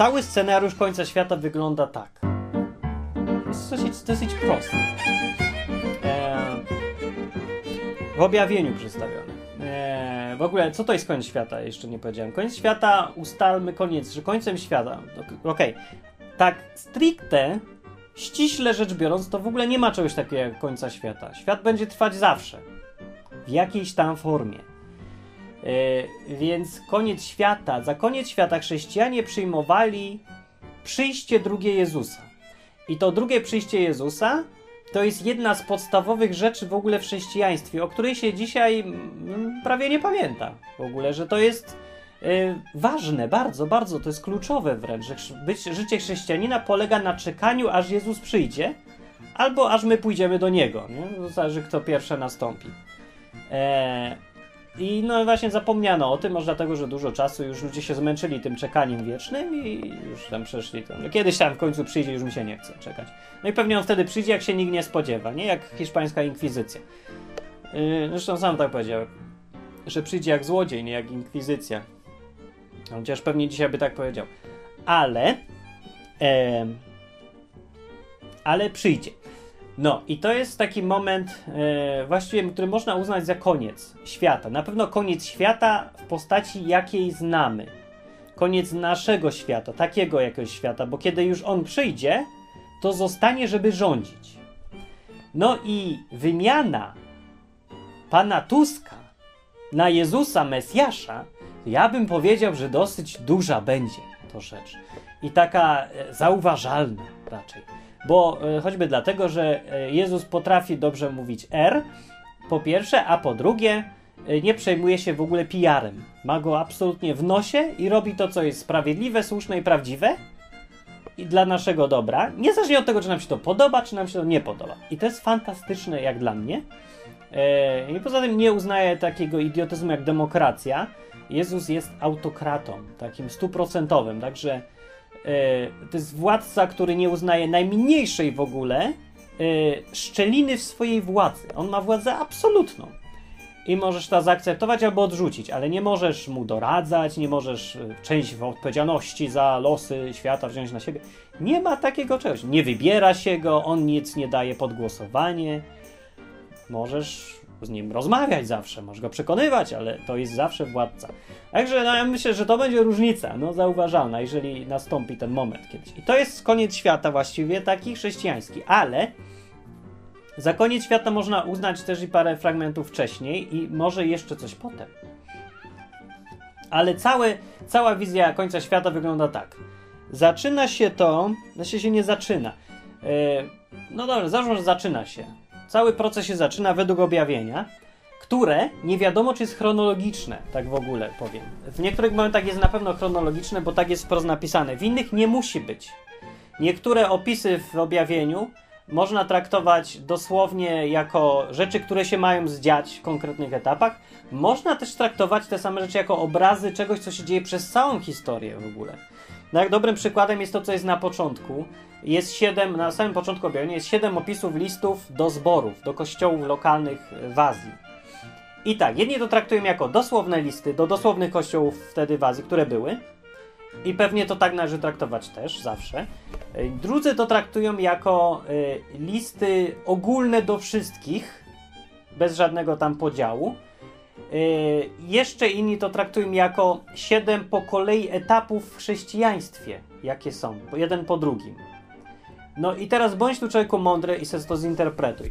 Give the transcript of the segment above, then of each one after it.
cały scenariusz końca świata wygląda tak. Jest dosyć, dosyć prosty. E, w objawieniu przedstawiony. E, w ogóle, co to jest koniec świata? Jeszcze nie powiedziałem. Koniec świata, ustalmy koniec, że końcem świata. Okej. Okay. Tak, stricte, ściśle rzecz biorąc, to w ogóle nie ma czegoś takiego jak końca świata. Świat będzie trwać zawsze. W jakiejś tam formie. E, więc koniec świata, za koniec świata chrześcijanie przyjmowali przyjście drugie Jezusa. I to drugie przyjście Jezusa to jest jedna z podstawowych rzeczy w ogóle w chrześcijaństwie, o której się dzisiaj mm, prawie nie pamięta w ogóle, że to jest y, ważne, bardzo, bardzo, to jest kluczowe wręcz, że być, życie chrześcijanina polega na czekaniu, aż Jezus przyjdzie, albo aż my pójdziemy do Niego, nie? zależy kto pierwsze nastąpi. E, i no właśnie zapomniano o tym, może dlatego, że dużo czasu już ludzie się zmęczyli tym czekaniem wiecznym i już tam przeszli to. No, kiedyś tam w końcu przyjdzie, już mi się nie chce czekać. No i pewnie on wtedy przyjdzie, jak się nikt nie spodziewa, nie? Jak hiszpańska inkwizycja. Yy, zresztą sam tak powiedział, że przyjdzie jak złodziej, nie jak inkwizycja. Chociaż pewnie dzisiaj by tak powiedział. Ale... E, ale przyjdzie. No i to jest taki moment e, właściwie, który można uznać za koniec świata. Na pewno koniec świata w postaci jakiej znamy. Koniec naszego świata, takiego jakiegoś świata, bo kiedy już on przyjdzie, to zostanie, żeby rządzić. No i wymiana pana Tuska na Jezusa Mesjasza, ja bym powiedział, że dosyć duża będzie to rzecz. I taka e, zauważalna raczej bo e, choćby dlatego, że e, Jezus potrafi dobrze mówić R, po pierwsze, a po drugie, e, nie przejmuje się w ogóle PR-em. Ma go absolutnie w nosie i robi to, co jest sprawiedliwe, słuszne i prawdziwe i dla naszego dobra, niezależnie od tego, czy nam się to podoba, czy nam się to nie podoba. I to jest fantastyczne jak dla mnie. I poza tym nie uznaję takiego idiotyzmu jak demokracja. Jezus jest autokratą, takim stuprocentowym, także to jest władca, który nie uznaje najmniejszej w ogóle e, szczeliny w swojej władzy. On ma władzę absolutną. I możesz to zaakceptować albo odrzucić, ale nie możesz mu doradzać, nie możesz e, część odpowiedzialności za losy świata wziąć na siebie. Nie ma takiego czegoś. Nie wybiera się go, on nic nie daje pod głosowanie. Możesz z nim rozmawiać zawsze, możesz go przekonywać, ale to jest zawsze władca. Także no, ja myślę, że to będzie różnica, no zauważalna, jeżeli nastąpi ten moment kiedyś. I to jest koniec świata właściwie taki chrześcijański, ale za koniec świata można uznać też i parę fragmentów wcześniej i może jeszcze coś potem. Ale całe, cała wizja końca świata wygląda tak. Zaczyna się to, znaczy się nie zaczyna. Yy, no dobrze, załóżmy, zaczyna się. Cały proces się zaczyna według objawienia, które nie wiadomo, czy jest chronologiczne, tak w ogóle powiem. W niektórych momentach jest na pewno chronologiczne, bo tak jest wprost napisane. W innych nie musi być. Niektóre opisy w objawieniu można traktować dosłownie jako rzeczy, które się mają zdziać w konkretnych etapach. Można też traktować te same rzeczy jako obrazy czegoś, co się dzieje przez całą historię w ogóle. No jak dobrym przykładem jest to, co jest na początku. Jest siedem, na samym początku objawienia jest siedem opisów listów do zborów, do kościołów lokalnych w Azji. I tak, jedni to traktują jako dosłowne listy do dosłownych kościołów wtedy w Azji, które były. I pewnie to tak należy traktować też, zawsze. Drudzy to traktują jako y, listy ogólne do wszystkich, bez żadnego tam podziału. Y, jeszcze inni to traktują jako siedem po kolei etapów w chrześcijaństwie, jakie są, jeden po drugim. No i teraz bądź tu człowieku mądry i sobie to zinterpretuj.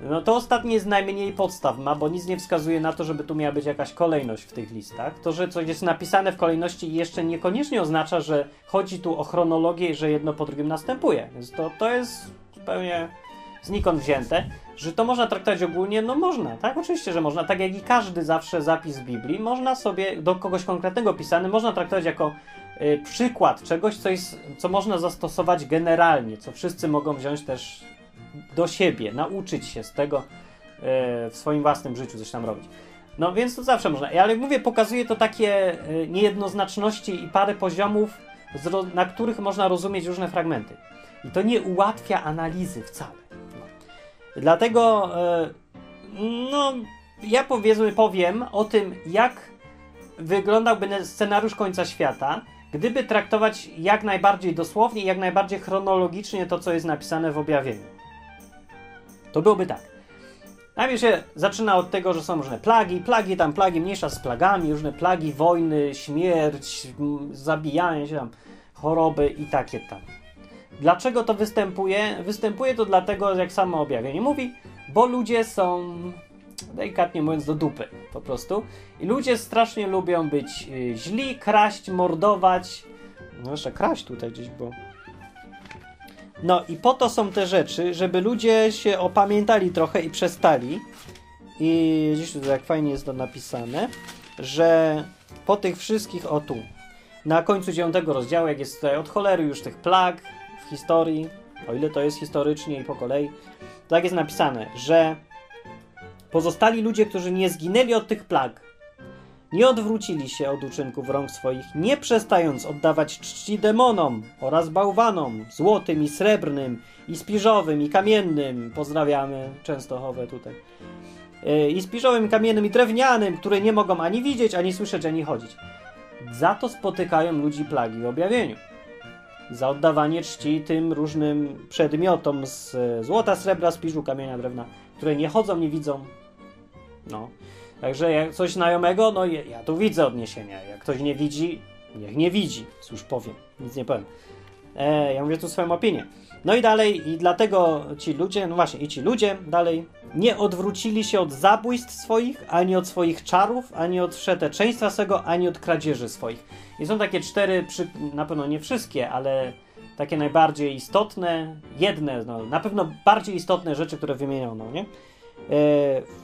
No to ostatnie jest najmniej podstaw ma, bo nic nie wskazuje na to, żeby tu miała być jakaś kolejność w tych listach. To, że coś jest napisane w kolejności jeszcze niekoniecznie oznacza, że chodzi tu o chronologię i że jedno po drugim następuje. Więc to, to jest zupełnie znikąd wzięte. Że to można traktować ogólnie? No można, tak? Oczywiście, że można. Tak jak i każdy zawsze zapis Biblii, można sobie do kogoś konkretnego pisany, można traktować jako przykład czegoś, co, jest, co można zastosować generalnie, co wszyscy mogą wziąć też do siebie, nauczyć się z tego y, w swoim własnym życiu coś tam robić. No więc to zawsze można. Ale jak mówię, pokazuje to takie y, niejednoznaczności i parę poziomów, na których można rozumieć różne fragmenty. I to nie ułatwia analizy wcale. Dlatego, e, no, ja powiedzmy powiem o tym, jak wyglądałby scenariusz końca świata, gdyby traktować jak najbardziej dosłownie jak najbardziej chronologicznie to, co jest napisane w objawieniu. To byłoby tak. Najpierw się zaczyna od tego, że są różne plagi, plagi tam, plagi mniejsza z plagami, różne plagi, wojny, śmierć, zabijanie się tam, choroby i takie tam. Dlaczego to występuje? Występuje to dlatego, jak samo objawienie mówi, bo ludzie są, delikatnie mówiąc, do dupy po prostu. I ludzie strasznie lubią być y, źli, kraść, mordować. No jeszcze kraść tutaj gdzieś było. No i po to są te rzeczy, żeby ludzie się opamiętali trochę i przestali. I gdzieś tutaj jak fajnie jest to napisane, że po tych wszystkich, o tu, na końcu dziewiątego rozdziału, jak jest tutaj od cholery już tych plag w historii, o ile to jest historycznie i po kolei, tak jest napisane, że pozostali ludzie, którzy nie zginęli od tych plag, nie odwrócili się od uczynków rąk swoich, nie przestając oddawać czci demonom oraz bałwanom, złotym i srebrnym, i spiżowym, i kamiennym. Pozdrawiamy Częstochowę tutaj. Yy, I spiżowym, i kamiennym, i drewnianym, które nie mogą ani widzieć, ani słyszeć, ani chodzić. Za to spotykają ludzi plagi w objawieniu. Za oddawanie czci tym różnym przedmiotom z złota, srebra, spiżu, kamienia, drewna, które nie chodzą, nie widzą. No. Także jak coś znajomego, no ja tu widzę odniesienia. Jak ktoś nie widzi, niech nie widzi. Cóż powiem, nic nie powiem. E, ja mówię tu swoją opinię. No i dalej, i dlatego ci ludzie, no właśnie, i ci ludzie dalej nie odwrócili się od zabójstw swoich, ani od swoich czarów, ani od wszeteczeństwa swego, ani od kradzieży swoich. I są takie cztery, przy, na pewno nie wszystkie, ale takie najbardziej istotne, jedne, no, na pewno bardziej istotne rzeczy, które wymieniono, nie? E,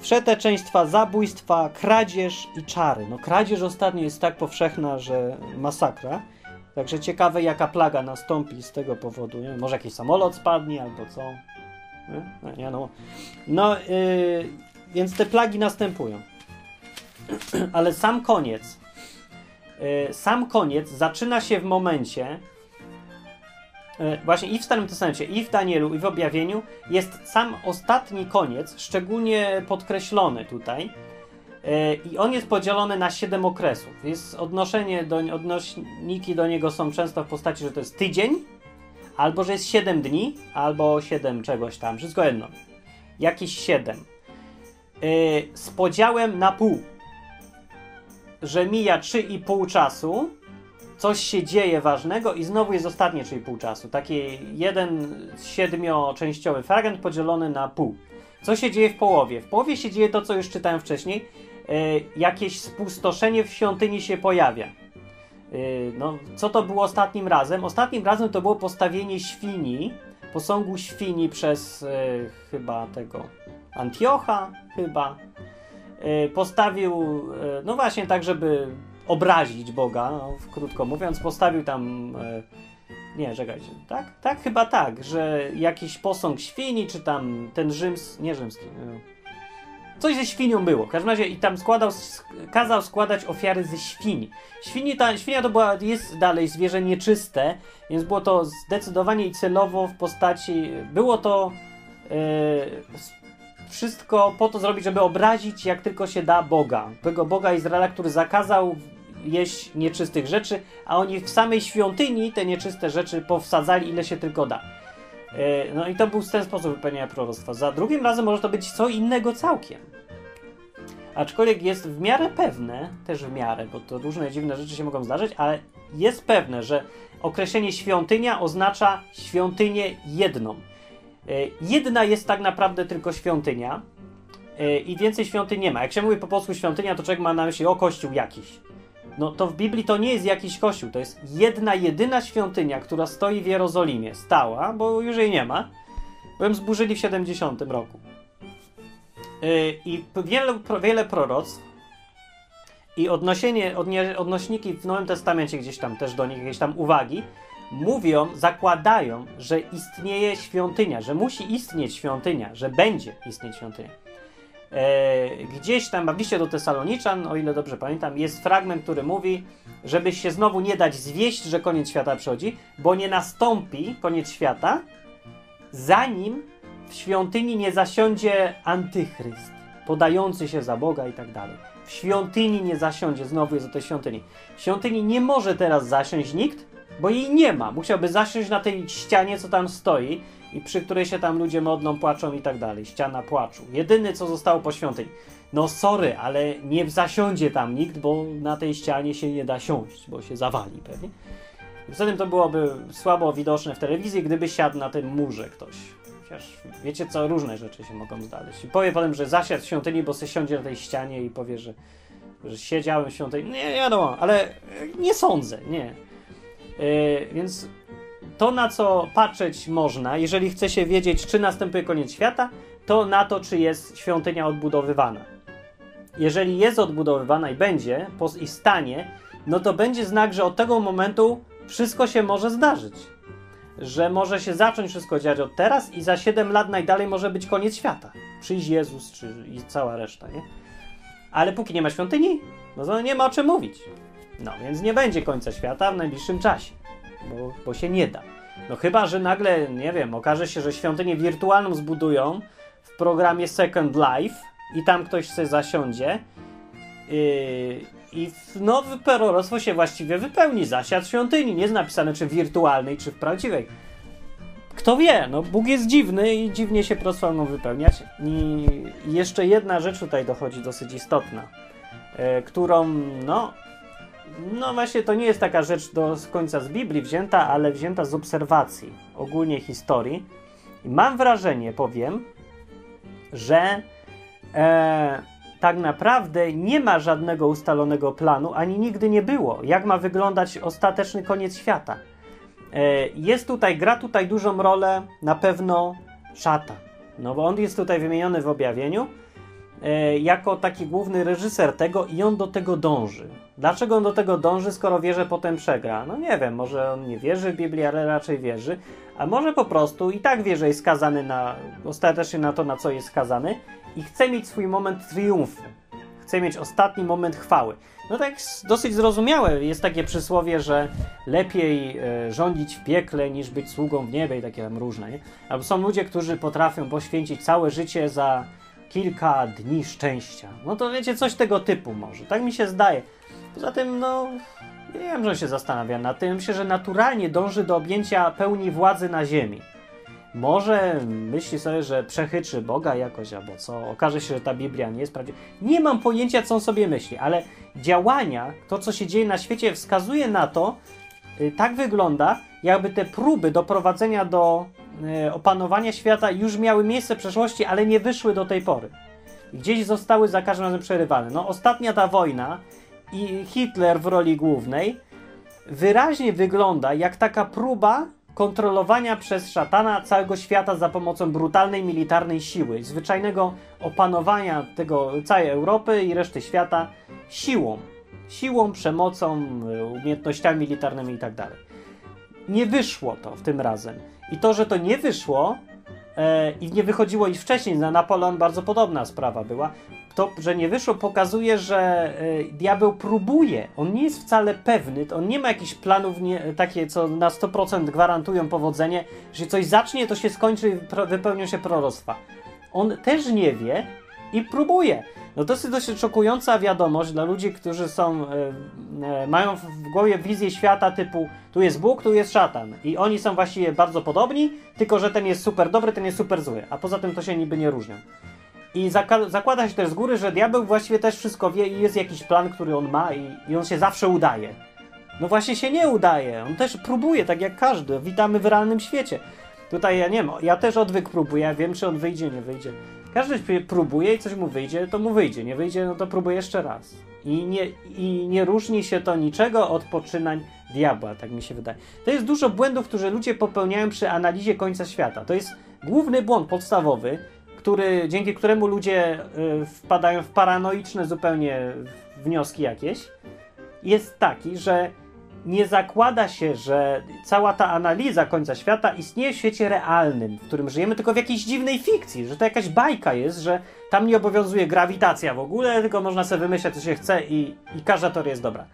wszeteczeństwa, zabójstwa, kradzież i czary. No kradzież ostatnio jest tak powszechna, że masakra. Także ciekawe jaka plaga nastąpi z tego powodu. Nie? Może jakiś samolot spadnie albo co. Nie? No, no. yy, więc te plagi następują. Ale sam koniec. Yy, sam koniec zaczyna się w momencie, właśnie i w Starym Testamencie, i w Danielu, i w Objawieniu jest sam ostatni koniec, szczególnie podkreślony tutaj. E, I on jest podzielony na 7 okresów. Jest odnoszenie do, odnośniki do niego są często w postaci, że to jest tydzień, albo że jest 7 dni, albo 7 czegoś tam, wszystko jedno. Jakieś 7. E, z podziałem na pół. Że mija 3,5 czasu, coś się dzieje ważnego i znowu jest ostatnie, czyli pół czasu. Taki jeden siedmioczęściowy fragment podzielony na pół. Co się dzieje w połowie? W połowie się dzieje to, co już czytałem wcześniej. Yy, jakieś spustoszenie w świątyni się pojawia. Yy, no, co to było ostatnim razem? Ostatnim razem to było postawienie świni, posągu świni przez yy, chyba tego Antiocha, chyba. Postawił, no właśnie tak, żeby obrazić Boga, no, krótko mówiąc, postawił tam. E, nie, czekajcie, tak? Tak, chyba tak, że jakiś posąg świni, czy tam ten rzyms, nie rzymski, e, coś ze świnią było. W każdym razie i tam składał, kazał składać ofiary ze świni. Świni ta, świnia to była, jest dalej zwierzę nieczyste, więc było to zdecydowanie i celowo w postaci, było to e, wszystko po to zrobić, żeby obrazić jak tylko się da Boga. Tego Boga Izraela, który zakazał jeść nieczystych rzeczy, a oni w samej świątyni te nieczyste rzeczy powsadzali ile się tylko da. E, no i to był ten sposób wypełniania proroctwa. Za drugim razem może to być co innego całkiem. Aczkolwiek jest w miarę pewne, też w miarę, bo to różne dziwne rzeczy się mogą zdarzyć, ale jest pewne, że określenie świątynia oznacza świątynię jedną. E, jedna jest tak naprawdę tylko świątynia e, i więcej świątyń nie ma. Jak się mówi po polsku świątynia, to człowiek ma na myśli o kościół jakiś no to w Biblii to nie jest jakiś kościół, to jest jedna, jedyna świątynia, która stoi w Jerozolimie. Stała, bo już jej nie ma, bo ją zburzyli w 70 roku. Yy, I wiele, wiele proroc i odnosienie, odnie, odnośniki w Nowym Testamencie gdzieś tam też do nich jakieś tam uwagi mówią, zakładają, że istnieje świątynia, że musi istnieć świątynia, że będzie istnieć świątynia. E, gdzieś tam w liście do Tesaloniczan, o ile dobrze pamiętam, jest fragment, który mówi, żeby się znowu nie dać zwieść, że koniec świata przychodzi, bo nie nastąpi koniec świata, zanim w świątyni nie zasiądzie antychryst, podający się za Boga i tak dalej. w świątyni nie zasiądzie. Znowu jest o tej świątyni. W świątyni nie może teraz zasiąść nikt, bo jej nie ma. Musiałby zasiąść na tej ścianie, co tam stoi i przy której się tam ludzie modlą, płaczą i tak dalej. Ściana płaczu. Jedyny, co zostało po świątyni. No sorry, ale nie zasiądzie tam nikt, bo na tej ścianie się nie da siąść, bo się zawali pewnie. Zatem to byłoby słabo widoczne w telewizji, gdyby siadł na tym murze ktoś. Chociaż wiecie co, różne rzeczy się mogą znaleźć. I powie potem, że zasiadł w świątyni, bo se siądzie na tej ścianie i powie, że, że siedziałem w świątyni. Nie wiadomo, ale nie sądzę, nie. Yy, więc to, na co patrzeć można, jeżeli chce się wiedzieć, czy następuje koniec świata, to na to, czy jest świątynia odbudowywana. Jeżeli jest odbudowywana i będzie i stanie, no to będzie znak, że od tego momentu wszystko się może zdarzyć. Że może się zacząć wszystko dziać od teraz i za 7 lat najdalej może być koniec świata. Przyjść Jezus czy i cała reszta, nie? Ale póki nie ma świątyni, no to nie ma o czym mówić. No więc nie będzie końca świata w najbliższym czasie, bo, bo się nie da. No chyba, że nagle, nie wiem, okaże się, że świątynię wirtualną zbudują w programie Second Life i tam ktoś sobie zasiądzie yy, i nowe proroctwo się właściwie wypełni. Zasiad świątyni. Nie jest napisane czy wirtualnej, czy w prawdziwej. Kto wie, no Bóg jest dziwny i dziwnie się mogą wypełniać. I jeszcze jedna rzecz tutaj dochodzi dosyć istotna, yy, którą, no, no właśnie to nie jest taka rzecz do końca z Biblii wzięta, ale wzięta z obserwacji ogólnie historii. I mam wrażenie, powiem, że e, tak naprawdę nie ma żadnego ustalonego planu, ani nigdy nie było, jak ma wyglądać ostateczny koniec świata. E, jest tutaj, gra tutaj dużą rolę na pewno szata. No bo on jest tutaj wymieniony w objawieniu jako taki główny reżyser tego i on do tego dąży. Dlaczego on do tego dąży, skoro wie, że potem przegra? No nie wiem, może on nie wierzy w Biblię, ale raczej wierzy, a może po prostu i tak wie, że jest skazany na, ostatecznie na to, na co jest skazany i chce mieć swój moment triumfu. Chce mieć ostatni moment chwały. No tak dosyć zrozumiałe jest takie przysłowie, że lepiej e, rządzić w piekle niż być sługą w niebie i takie tam różne, nie? Albo są ludzie, którzy potrafią poświęcić całe życie za kilka dni szczęścia. No to wiecie, coś tego typu może. Tak mi się zdaje. Poza tym, no, nie wiem, że się zastanawia nad tym. Myślę, że naturalnie dąży do objęcia pełni władzy na ziemi. Może myśli sobie, że przechyczy Boga jakoś, albo co. Okaże się, że ta Biblia nie jest prawdziwa. Nie mam pojęcia, co on sobie myśli, ale działania, to co się dzieje na świecie, wskazuje na to, y, tak wygląda, jakby te próby doprowadzenia do y, opanowania świata już miały miejsce w przeszłości, ale nie wyszły do tej pory. Gdzieś zostały za każdym razem przerywane. No, ostatnia ta wojna i Hitler w roli głównej wyraźnie wygląda jak taka próba kontrolowania przez szatana całego świata za pomocą brutalnej militarnej siły, zwyczajnego opanowania tego całej Europy i reszty świata siłą. Siłą, przemocą, umiejętnościami militarnymi i tak. Nie wyszło to w tym razem. I to, że to nie wyszło e, i nie wychodziło już wcześniej, na Napoleon bardzo podobna sprawa była, to, że nie wyszło, pokazuje, że y, diabeł próbuje. On nie jest wcale pewny, on nie ma jakichś planów nie, takie, co na 100% gwarantują powodzenie, że coś zacznie, to się skończy i wypełnią się proroctwa. On też nie wie i próbuje. No to jest dosyć szokująca wiadomość dla ludzi, którzy są, y, y, mają w głowie wizję świata typu tu jest Bóg, tu jest szatan. I oni są właściwie bardzo podobni, tylko że ten jest super dobry, ten jest super zły. A poza tym to się niby nie różnią. I zakłada się też z góry, że diabeł właściwie też wszystko wie i jest jakiś plan, który on ma i, i on się zawsze udaje. No właśnie się nie udaje. On też próbuje, tak jak każdy. Witamy w realnym świecie. Tutaj ja nie wiem, ja też odwyk próbuję, ja wiem, czy on wyjdzie, nie wyjdzie. Każdy próbuje i coś mu wyjdzie, to mu wyjdzie. Nie wyjdzie, no to próbuje jeszcze raz. I nie, I nie różni się to niczego od poczynań diabła, tak mi się wydaje. To jest dużo błędów, które ludzie popełniają przy analizie końca świata. To jest główny błąd podstawowy, który, dzięki któremu ludzie y, wpadają w paranoiczne zupełnie wnioski jakieś, jest taki, że nie zakłada się, że cała ta analiza końca świata istnieje w świecie realnym, w którym żyjemy, tylko w jakiejś dziwnej fikcji, że to jakaś bajka jest, że tam nie obowiązuje grawitacja w ogóle, tylko można sobie wymyślać, co się chce i, i każda teoria jest dobra.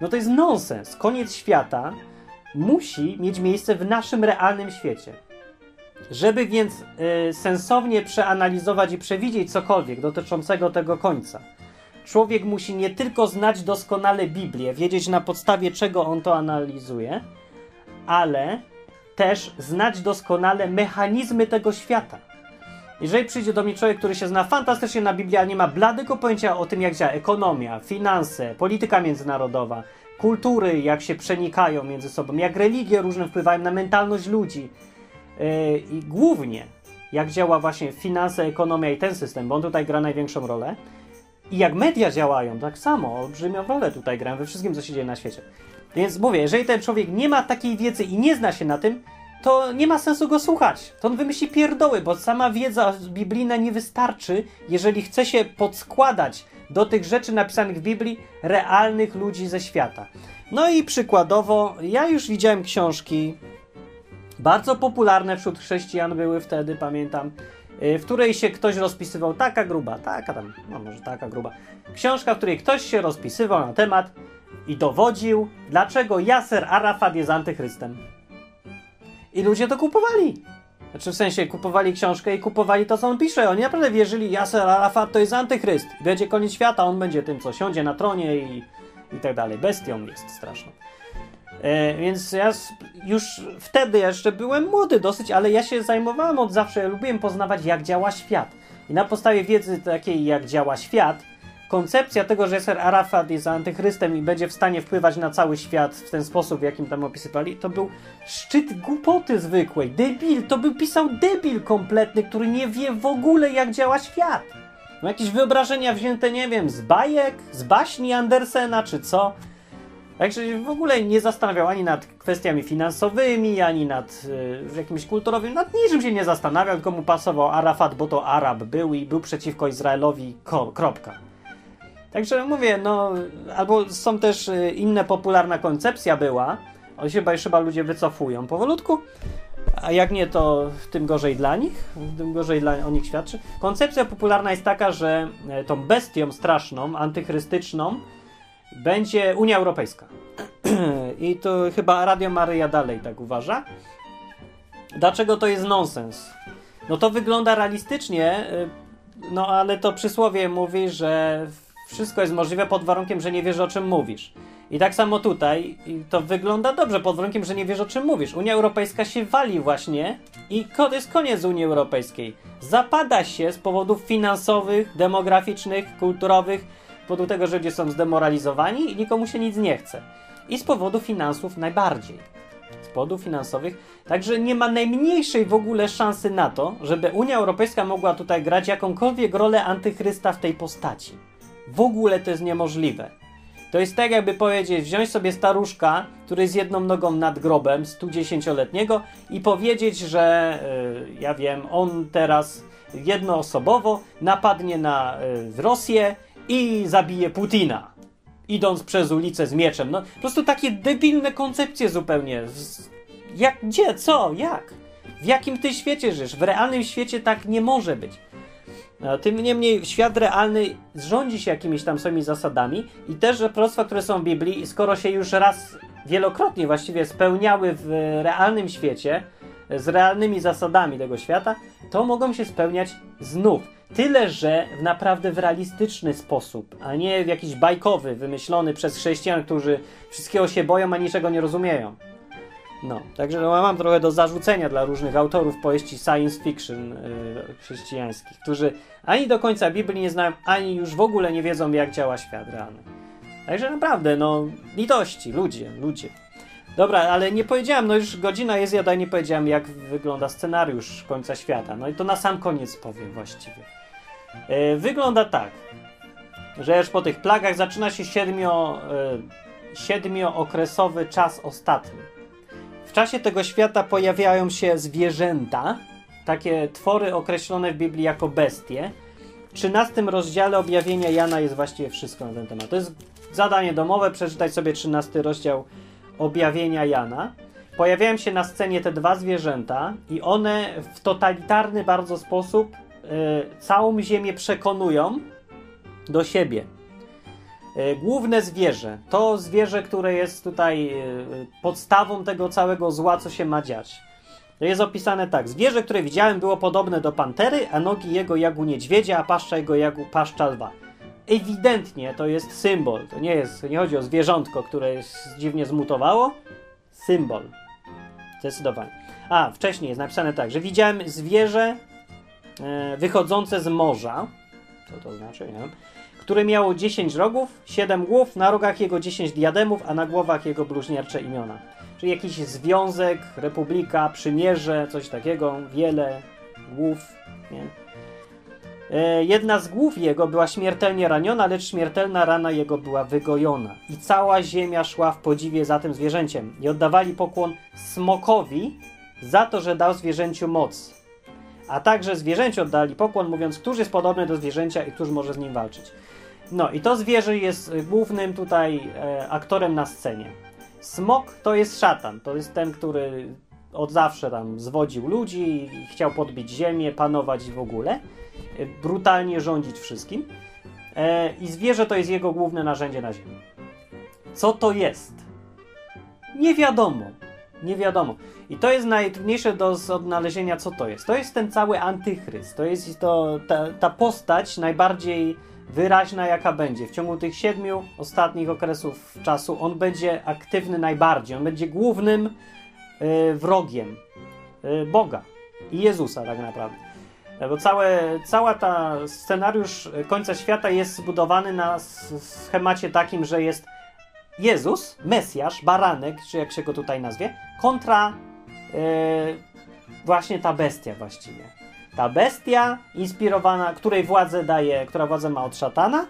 No to jest nonsens. Koniec świata musi mieć miejsce w naszym realnym świecie. Żeby więc y, sensownie przeanalizować i przewidzieć cokolwiek dotyczącego tego końca, człowiek musi nie tylko znać doskonale Biblię, wiedzieć na podstawie czego on to analizuje, ale też znać doskonale mechanizmy tego świata. Jeżeli przyjdzie do mnie człowiek, który się zna fantastycznie na Biblii, ale nie ma bladego pojęcia o tym, jak działa ekonomia, finanse, polityka międzynarodowa, kultury, jak się przenikają między sobą, jak religie różne wpływają na mentalność ludzi yy, i głównie jak działa właśnie finanse, ekonomia i ten system, bo on tutaj gra największą rolę, i jak media działają, tak samo, olbrzymią rolę tutaj grają we wszystkim, co się dzieje na świecie. Więc mówię, jeżeli ten człowiek nie ma takiej wiedzy i nie zna się na tym, to nie ma sensu go słuchać. To on wymyśli pierdoły, bo sama wiedza biblijna nie wystarczy, jeżeli chce się podskładać do tych rzeczy napisanych w Biblii realnych ludzi ze świata. No i przykładowo, ja już widziałem książki, bardzo popularne wśród chrześcijan były wtedy, pamiętam, w której się ktoś rozpisywał, taka gruba, taka tam, no może taka gruba. Książka, w której ktoś się rozpisywał na temat i dowodził, dlaczego Yasser Arafat jest antychrystem. I ludzie to kupowali. Znaczy w sensie kupowali książkę i kupowali to, co on pisze. Oni naprawdę wierzyli, Yasser Arafat to jest antychryst. Będzie koniec świata, on będzie tym, co siądzie na tronie i, i tak dalej. Bestią jest straszną. E, więc ja już wtedy jeszcze byłem młody dosyć, ale ja się zajmowałem od zawsze, ja lubiłem poznawać, jak działa świat. I na podstawie wiedzy takiej, jak działa świat, koncepcja tego, że Ser Arafat jest antychrystem i będzie w stanie wpływać na cały świat w ten sposób, w jakim tam opisywali, to był szczyt głupoty zwykłej. Debil, to był pisał debil kompletny, który nie wie w ogóle, jak działa świat. No jakieś wyobrażenia wzięte, nie wiem, z bajek, z baśni Andersena, czy co. Także w ogóle nie zastanawiał ani nad kwestiami finansowymi, ani nad y, jakimś kulturowym, nad niczym się nie zastanawiał, tylko mu pasował Arafat, bo to Arab był i był przeciwko Izraelowi, kropka. Także mówię, no, albo są też y, inne popularna koncepcja była, o się chyba ludzie wycofują powolutku, a jak nie, to tym gorzej dla nich, tym gorzej dla o nich świadczy. Koncepcja popularna jest taka, że e, tą bestią straszną, antychrystyczną, będzie Unia Europejska. I to chyba Radio Maryja dalej tak uważa. Dlaczego to jest nonsens? No to wygląda realistycznie, y, no ale to przysłowie mówi, że wszystko jest możliwe pod warunkiem, że nie wiesz o czym mówisz. I tak samo tutaj to wygląda dobrze pod warunkiem, że nie wiesz o czym mówisz. Unia Europejska się wali właśnie i to jest koniec Unii Europejskiej. Zapada się z powodów finansowych, demograficznych, kulturowych, powodu tego, że ludzie są zdemoralizowani i nikomu się nic nie chce. I z powodu finansów najbardziej. Z powodów finansowych. Także nie ma najmniejszej w ogóle szansy na to, żeby Unia Europejska mogła tutaj grać jakąkolwiek rolę antychrysta w tej postaci. W ogóle to jest niemożliwe. To jest tak, jakby powiedzieć, wziąć sobie staruszka, który jest jedną nogą nad grobem, 110-letniego, i powiedzieć, że yy, ja wiem, on teraz jednoosobowo napadnie na yy, Rosję i zabije Putina, idąc przez ulicę z mieczem. No, po prostu takie debilne koncepcje zupełnie. Jak, gdzie, co, jak? W jakim ty świecie żyjesz? W realnym świecie tak nie może być. No, tym niemniej świat realny rządzi się jakimiś tam swoimi zasadami i też że proroctwa, które są w Biblii, skoro się już raz wielokrotnie właściwie spełniały w realnym świecie, z realnymi zasadami tego świata, to mogą się spełniać znów. Tyle, że w naprawdę w realistyczny sposób, a nie w jakiś bajkowy, wymyślony przez chrześcijan, którzy wszystkiego się boją, a niczego nie rozumieją. No, także no, mam trochę do zarzucenia dla różnych autorów powieści science fiction yy, chrześcijańskich, którzy ani do końca Biblii nie znają, ani już w ogóle nie wiedzą, jak działa świat realny. Także naprawdę, no, litości, ludzie, ludzie. Dobra, ale nie powiedziałem, no już godzina jest, ja nie powiedziałem, jak wygląda scenariusz końca świata. No i to na sam koniec powiem właściwie. Yy, wygląda tak, że już po tych plagach zaczyna się siedmio, yy, siedmiookresowy czas ostatni w czasie tego świata pojawiają się zwierzęta, takie twory określone w Biblii jako bestie. W 13 rozdziale objawienia Jana jest właściwie wszystko na ten temat. To jest zadanie domowe, przeczytać sobie 13 rozdział objawienia Jana. Pojawiają się na scenie te dwa zwierzęta i one w totalitarny bardzo sposób całą ziemię przekonują do siebie. E, główne zwierzę, to zwierzę, które jest tutaj e, podstawą tego całego zła, co się ma dziać. Jest opisane tak. Zwierzę, które widziałem, było podobne do pantery, a nogi jego jak u niedźwiedzia, a paszcza jego jak u paszcza lwa. ewidentnie to jest symbol. To nie jest, nie chodzi o zwierzątko, które jest dziwnie zmutowało. Symbol. Zdecydowanie. A, wcześniej jest napisane tak, że widziałem zwierzę e, wychodzące z morza. Co to znaczy? Nie wiem. Które miało 10 rogów, 7 głów, na rogach jego 10 diademów, a na głowach jego bluźniercze imiona. Czyli jakiś związek, republika, przymierze, coś takiego, wiele głów. Nie? E, jedna z głów jego była śmiertelnie raniona, lecz śmiertelna rana jego była wygojona. I cała ziemia szła w podziwie za tym zwierzęciem. I oddawali pokłon smokowi za to, że dał zwierzęciu moc. A także zwierzęciu oddali pokłon, mówiąc, któż jest podobny do zwierzęcia i któż może z nim walczyć. No i to zwierzę jest głównym tutaj e, aktorem na scenie. Smok to jest szatan, to jest ten, który od zawsze tam zwodził ludzi, chciał podbić ziemię, panować w ogóle, e, brutalnie rządzić wszystkim. E, I zwierzę to jest jego główne narzędzie na ziemi. Co to jest? Nie wiadomo. Nie wiadomo. I to jest najtrudniejsze do odnalezienia, co to jest. To jest ten cały antychryst. To jest to, ta, ta postać najbardziej wyraźna, jaka będzie. W ciągu tych siedmiu ostatnich okresów czasu on będzie aktywny najbardziej. On będzie głównym y, wrogiem y, Boga i Jezusa, tak naprawdę. Bo całe, cała ta scenariusz końca świata jest zbudowany na schemacie takim, że jest Jezus, Mesjasz, baranek, czy jak się go tutaj nazwie, kontra yy, właśnie ta bestia właściwie. Ta bestia inspirowana, której władzę daje, która władzę ma od szatana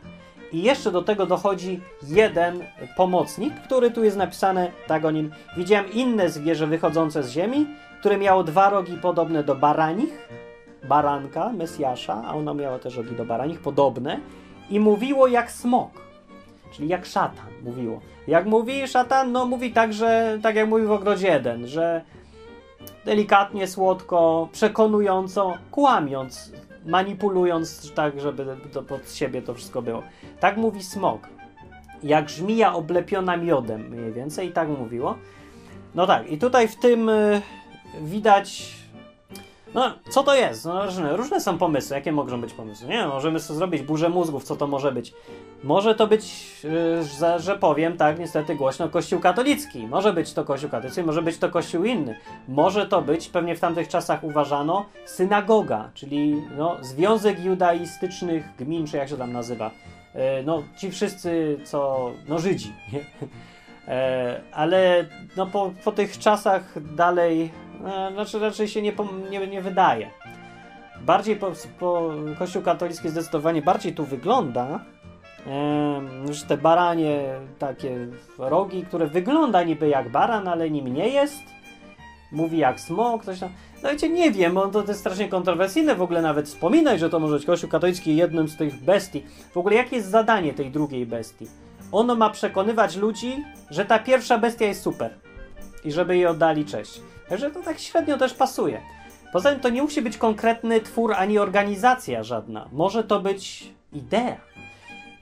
i jeszcze do tego dochodzi jeden pomocnik, który tu jest napisane tak o nim. Widziałem inne zwierzę wychodzące z ziemi, które miało dwa rogi podobne do baranich, baranka, Mesjasza, a ono miało też rogi do baranich, podobne i mówiło jak smok, czyli jak szatan mówiło. Jak mówi szatan, no mówi tak, że tak jak mówił w ogrodzie jeden, że delikatnie, słodko, przekonująco, kłamiąc, manipulując tak, żeby to pod siebie to wszystko było. Tak mówi smok. Jak żmija oblepiona miodem, mniej więcej, tak mówiło. No tak, i tutaj w tym y, widać no, co to jest? No, różne, różne są pomysły. Jakie mogą być pomysły? Nie możemy sobie zrobić burzę mózgów, co to może być. Może to być, yy, że powiem tak niestety głośno, kościół katolicki. Może być to kościół katolicki, może być to kościół inny. Może to być, pewnie w tamtych czasach uważano, synagoga, czyli no, związek judaistycznych gmin, czy jak się tam nazywa. Yy, no, ci wszyscy, co, no Żydzi. E, ale no, po, po tych czasach dalej znaczy raczej się nie, nie, nie wydaje. Bardziej po, po Kościół katolicki zdecydowanie bardziej tu wygląda, e, że te baranie, takie rogi, które wygląda niby jak baran, ale nim nie jest. Mówi jak smok, coś tam. No wiecie, nie wiem, bo to, to jest strasznie kontrowersyjne w ogóle nawet wspominać, że to może być Kościół katolicki jednym z tych bestii. W ogóle jakie jest zadanie tej drugiej bestii? Ono ma przekonywać ludzi, że ta pierwsza bestia jest super i żeby jej oddali cześć. Także to tak średnio też pasuje. Poza tym to nie musi być konkretny twór ani organizacja żadna. Może to być idea.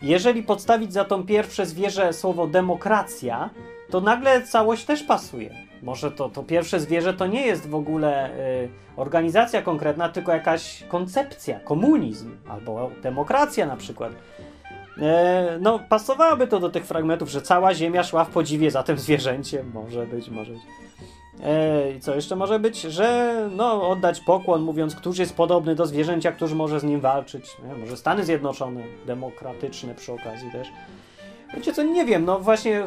Jeżeli podstawić za tą pierwsze zwierzę słowo demokracja, to nagle całość też pasuje. Może to, to pierwsze zwierzę to nie jest w ogóle y, organizacja konkretna, tylko jakaś koncepcja, komunizm albo demokracja na przykład. E, no, pasowałoby to do tych fragmentów, że cała Ziemia szła w podziwie za tym zwierzęciem. Może być, może być. I co jeszcze może być? Że no, oddać pokłon, mówiąc, któż jest podobny do zwierzęcia, któż może z nim walczyć. Nie? Może Stany Zjednoczone, demokratyczne przy okazji też. Wiecie co, nie wiem, no właśnie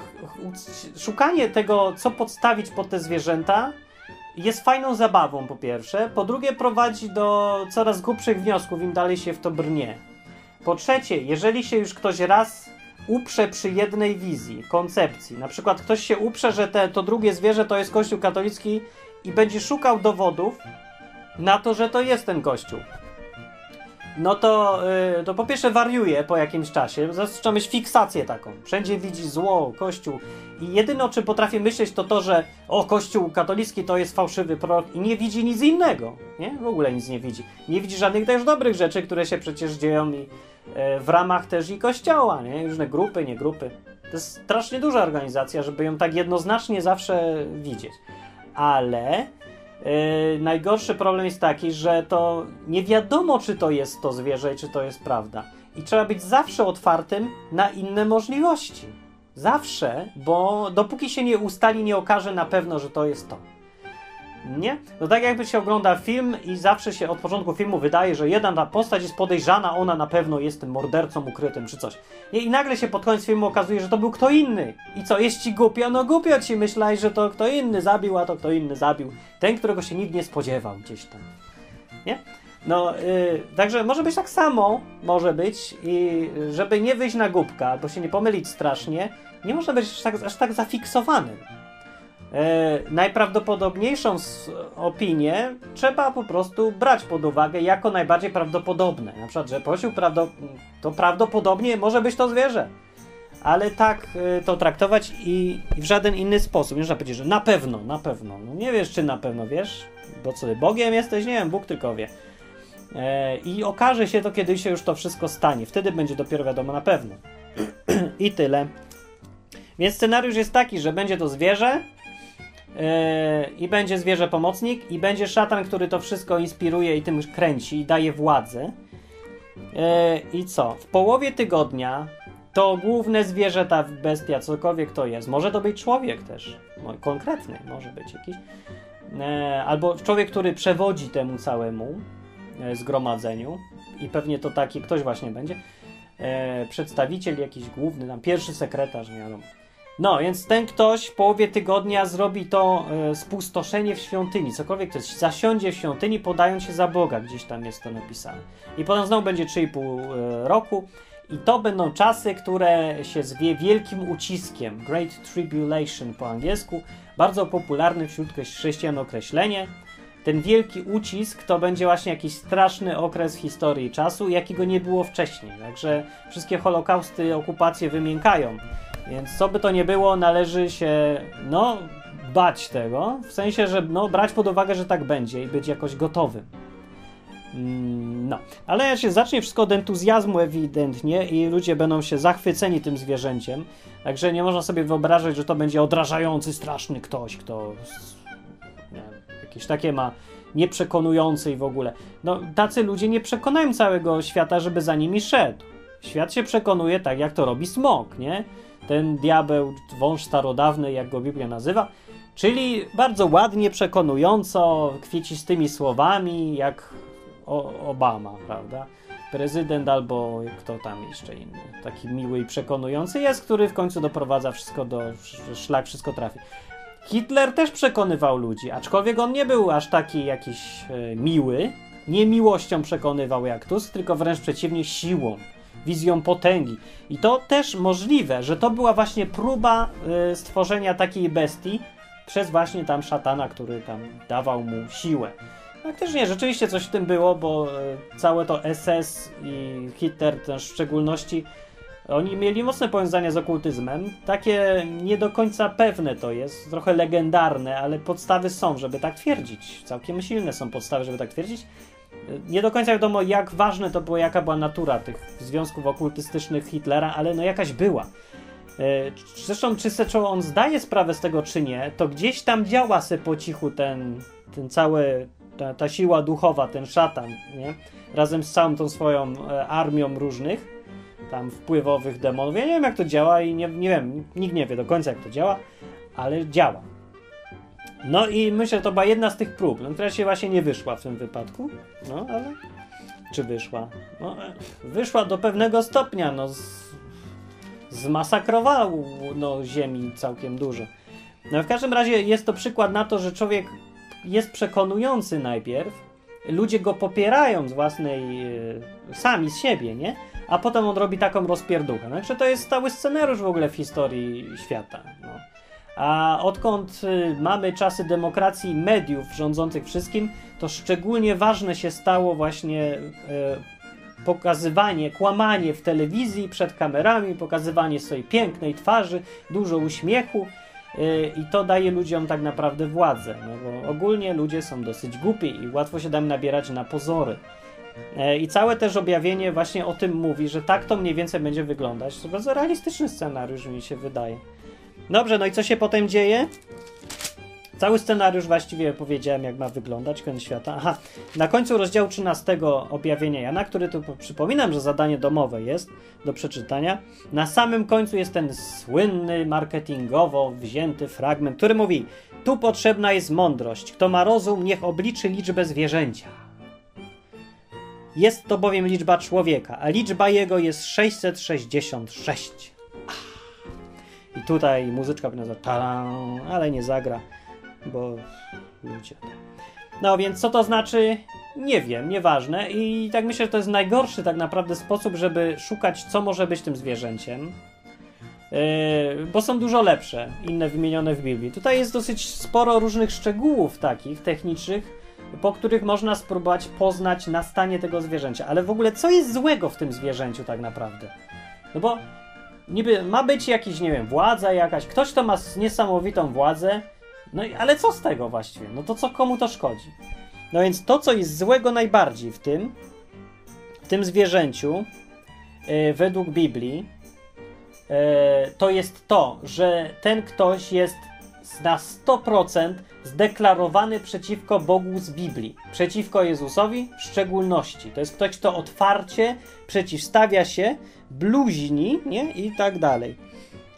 szukanie tego, co podstawić pod te zwierzęta jest fajną zabawą po pierwsze, po drugie prowadzi do coraz głupszych wniosków, im dalej się w to brnie. Po trzecie, jeżeli się już ktoś raz uprze przy jednej wizji, koncepcji. Na przykład ktoś się uprze, że te, to drugie zwierzę to jest Kościół katolicki i będzie szukał dowodów na to, że to jest ten Kościół. No to, yy, to po pierwsze wariuje po jakimś czasie, zaczyna mieć fiksację taką. Wszędzie widzi zło, Kościół. I jedyne o czym potrafi myśleć to to, że o, Kościół katolicki to jest fałszywy prorok i nie widzi nic innego. Nie? W ogóle nic nie widzi. Nie widzi żadnych też dobrych rzeczy, które się przecież dzieją i w ramach też i kościoła, nie? Różne grupy, nie grupy. To jest strasznie duża organizacja, żeby ją tak jednoznacznie zawsze widzieć. Ale Yy, najgorszy problem jest taki, że to nie wiadomo, czy to jest to zwierzę, czy to jest prawda. I trzeba być zawsze otwartym na inne możliwości. Zawsze, bo dopóki się nie ustali, nie okaże na pewno, że to jest to. Nie? No tak jakby się ogląda film i zawsze się od początku filmu wydaje, że jedna ta postać jest podejrzana, ona na pewno jest tym mordercą ukrytym czy coś. I nagle się pod koniec filmu okazuje, że to był kto inny. I co, jest ci głupio? No głupio ci myślałeś, że to kto inny zabił, a to kto inny zabił. Ten, którego się nikt nie spodziewał gdzieś tam. Nie? No, yy, także może być tak samo, może być, i żeby nie wyjść na głupka, bo się nie pomylić strasznie, nie można być aż tak, aż tak zafiksowanym. E, najprawdopodobniejszą opinię trzeba po prostu brać pod uwagę jako najbardziej prawdopodobne. Na przykład, że prosił prawdo to prawdopodobnie może być to zwierzę. Ale tak e, to traktować i, w żaden inny sposób. Nie można powiedzieć, że na pewno, na pewno. No nie wiesz, czy na pewno wiesz, bo co, Bogiem jesteś? Nie wiem, Bóg tylko wie. E, I okaże się to, kiedy się już to wszystko stanie. Wtedy będzie dopiero wiadomo na pewno. I tyle. Więc scenariusz jest taki, że będzie to zwierzę, i będzie zwierzę pomocnik, i będzie szatan, który to wszystko inspiruje i tym kręci i daje władzę. Yy, I co? W połowie tygodnia to główne zwierzę, ta bestia, cokolwiek to jest. Może to być człowiek też, konkretny, może być jakiś. Yy, albo człowiek, który przewodzi temu całemu zgromadzeniu, i pewnie to taki ktoś właśnie będzie. Przedstawiciel jakiś główny, tam pierwszy sekretarz, nie wiadomo. No, więc ten ktoś w połowie tygodnia zrobi to e, spustoszenie w świątyni, cokolwiek to jest, zasiądzie w świątyni, podając się za Boga, gdzieś tam jest to napisane. I potem znowu będzie 3,5 e, roku i to będą czasy, które się zwie wielkim uciskiem, Great Tribulation po angielsku, bardzo popularne wśród chrześcijan określenie. Ten wielki ucisk to będzie właśnie jakiś straszny okres historii czasu, jakiego nie było wcześniej. Także wszystkie holokausty, okupacje wymiękają. Więc co by to nie było, należy się, no, bać tego, w sensie, że no, brać pod uwagę, że tak będzie i być jakoś gotowym. Mm, no, ale się zacznie wszystko od entuzjazmu ewidentnie i ludzie będą się zachwyceni tym zwierzęciem, także nie można sobie wyobrażać, że to będzie odrażający, straszny ktoś, kto nie, jakieś takie ma nieprzekonujący i w ogóle. No, tacy ludzie nie przekonają całego świata, żeby za nimi szedł. Świat się przekonuje tak, jak to robi smok, nie? Ten diabeł, wąż starodawny, jak go Biblia nazywa, czyli bardzo ładnie, przekonująco, kwiecistymi słowami, jak Obama, prawda? Prezydent albo kto tam jeszcze inny, taki miły i przekonujący jest, który w końcu doprowadza wszystko do, szlak wszystko trafi. Hitler też przekonywał ludzi, aczkolwiek on nie był aż taki jakiś e, miły, nie miłością przekonywał jak Tusk, tylko wręcz przeciwnie siłą wizją potęgi. I to też możliwe, że to była właśnie próba y, stworzenia takiej bestii przez właśnie tam szatana, który tam dawał mu siłę. Faktycznie, rzeczywiście coś w tym było, bo y, całe to SS i Hitler też w szczególności, oni mieli mocne powiązania z okultyzmem. Takie nie do końca pewne to jest, trochę legendarne, ale podstawy są, żeby tak twierdzić. Całkiem silne są podstawy, żeby tak twierdzić. Nie do końca wiadomo, jak ważne to było, jaka była natura tych związków okultystycznych Hitlera, ale no jakaś była. E, zresztą, czy se, czy on zdaje sprawę z tego, czy nie, to gdzieś tam działa se po cichu ten, ten cały, ta, ta siła duchowa, ten szatan, nie? Razem z całą tą swoją e, armią różnych, tam wpływowych demonów. Ja nie wiem, jak to działa i nie, nie wiem, nikt nie wie do końca, jak to działa, ale działa. No i myślę, że to była jedna z tych prób, no, która się właśnie nie wyszła w tym wypadku. No, ale czy wyszła? No, wyszła do pewnego stopnia, no z, no, ziemi całkiem dużo. No w każdym razie jest to przykład na to, że człowiek jest przekonujący najpierw, ludzie go popierają z własnej, e, sami z siebie, nie? A potem on robi taką rozpierduchę. Znaczy to jest stały scenariusz w ogóle w historii świata. No. A odkąd y, mamy czasy demokracji mediów rządzących wszystkim, to szczególnie ważne się stało właśnie y, pokazywanie, kłamanie w telewizji przed kamerami, pokazywanie swojej pięknej twarzy, dużo uśmiechu. Y, I to daje ludziom tak naprawdę władzę, no bo ogólnie ludzie są dosyć głupi i łatwo się dam nabierać na pozory. I całe też objawienie właśnie o tym mówi, że tak to mniej więcej będzie wyglądać. To bardzo realistyczny scenariusz, mi się wydaje. Dobrze, no i co się potem dzieje? Cały scenariusz właściwie powiedziałem, jak ma wyglądać koniec świata. Aha, na końcu rozdziału 13 objawienia Jana, który tu przypominam, że zadanie domowe jest do przeczytania. Na samym końcu jest ten słynny, marketingowo wzięty fragment, który mówi: Tu potrzebna jest mądrość. Kto ma rozum, niech obliczy liczbę zwierzęcia. Jest to bowiem liczba człowieka, a liczba jego jest 666. Tutaj muzyczka będzie ale nie zagra, bo ludzie. No więc co to znaczy? Nie wiem, nieważne. I tak myślę, że to jest najgorszy tak naprawdę sposób, żeby szukać, co może być tym zwierzęciem. Yy, bo są dużo lepsze, inne wymienione w Biblii. Tutaj jest dosyć sporo różnych szczegółów takich technicznych, po których można spróbować poznać nastanie tego zwierzęcia. Ale w ogóle, co jest złego w tym zwierzęciu tak naprawdę? No bo niby ma być jakiś, nie wiem, władza jakaś, ktoś, kto ma niesamowitą władzę, no i ale co z tego właściwie? No to co komu to szkodzi? No więc to, co jest złego najbardziej w tym, w tym zwierzęciu, yy, według Biblii, yy, to jest to, że ten ktoś jest na 100% zdeklarowany przeciwko Bogu z Biblii, przeciwko Jezusowi w szczególności. To jest ktoś, kto otwarcie przeciwstawia się, bluźni, nie? I tak dalej.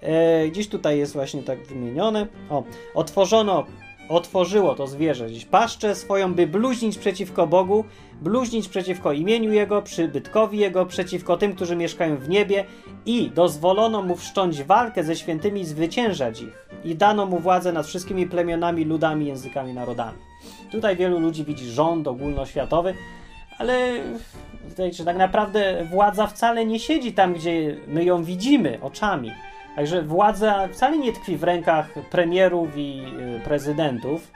E, gdzieś tutaj jest właśnie tak wymienione. O, otworzono, otworzyło to zwierzę gdzieś paszczę swoją, by bluźnić przeciwko Bogu, bluźnić przeciwko imieniu Jego, przybytkowi Jego, przeciwko tym, którzy mieszkają w niebie i dozwolono mu wszcząć walkę ze świętymi i zwyciężać ich. I dano mu władzę nad wszystkimi plemionami, ludami, językami, narodami. Tutaj wielu ludzi widzi rząd ogólnoświatowy, ale wiecie, tak naprawdę władza wcale nie siedzi tam, gdzie my ją widzimy oczami. Także władza wcale nie tkwi w rękach premierów i y, prezydentów.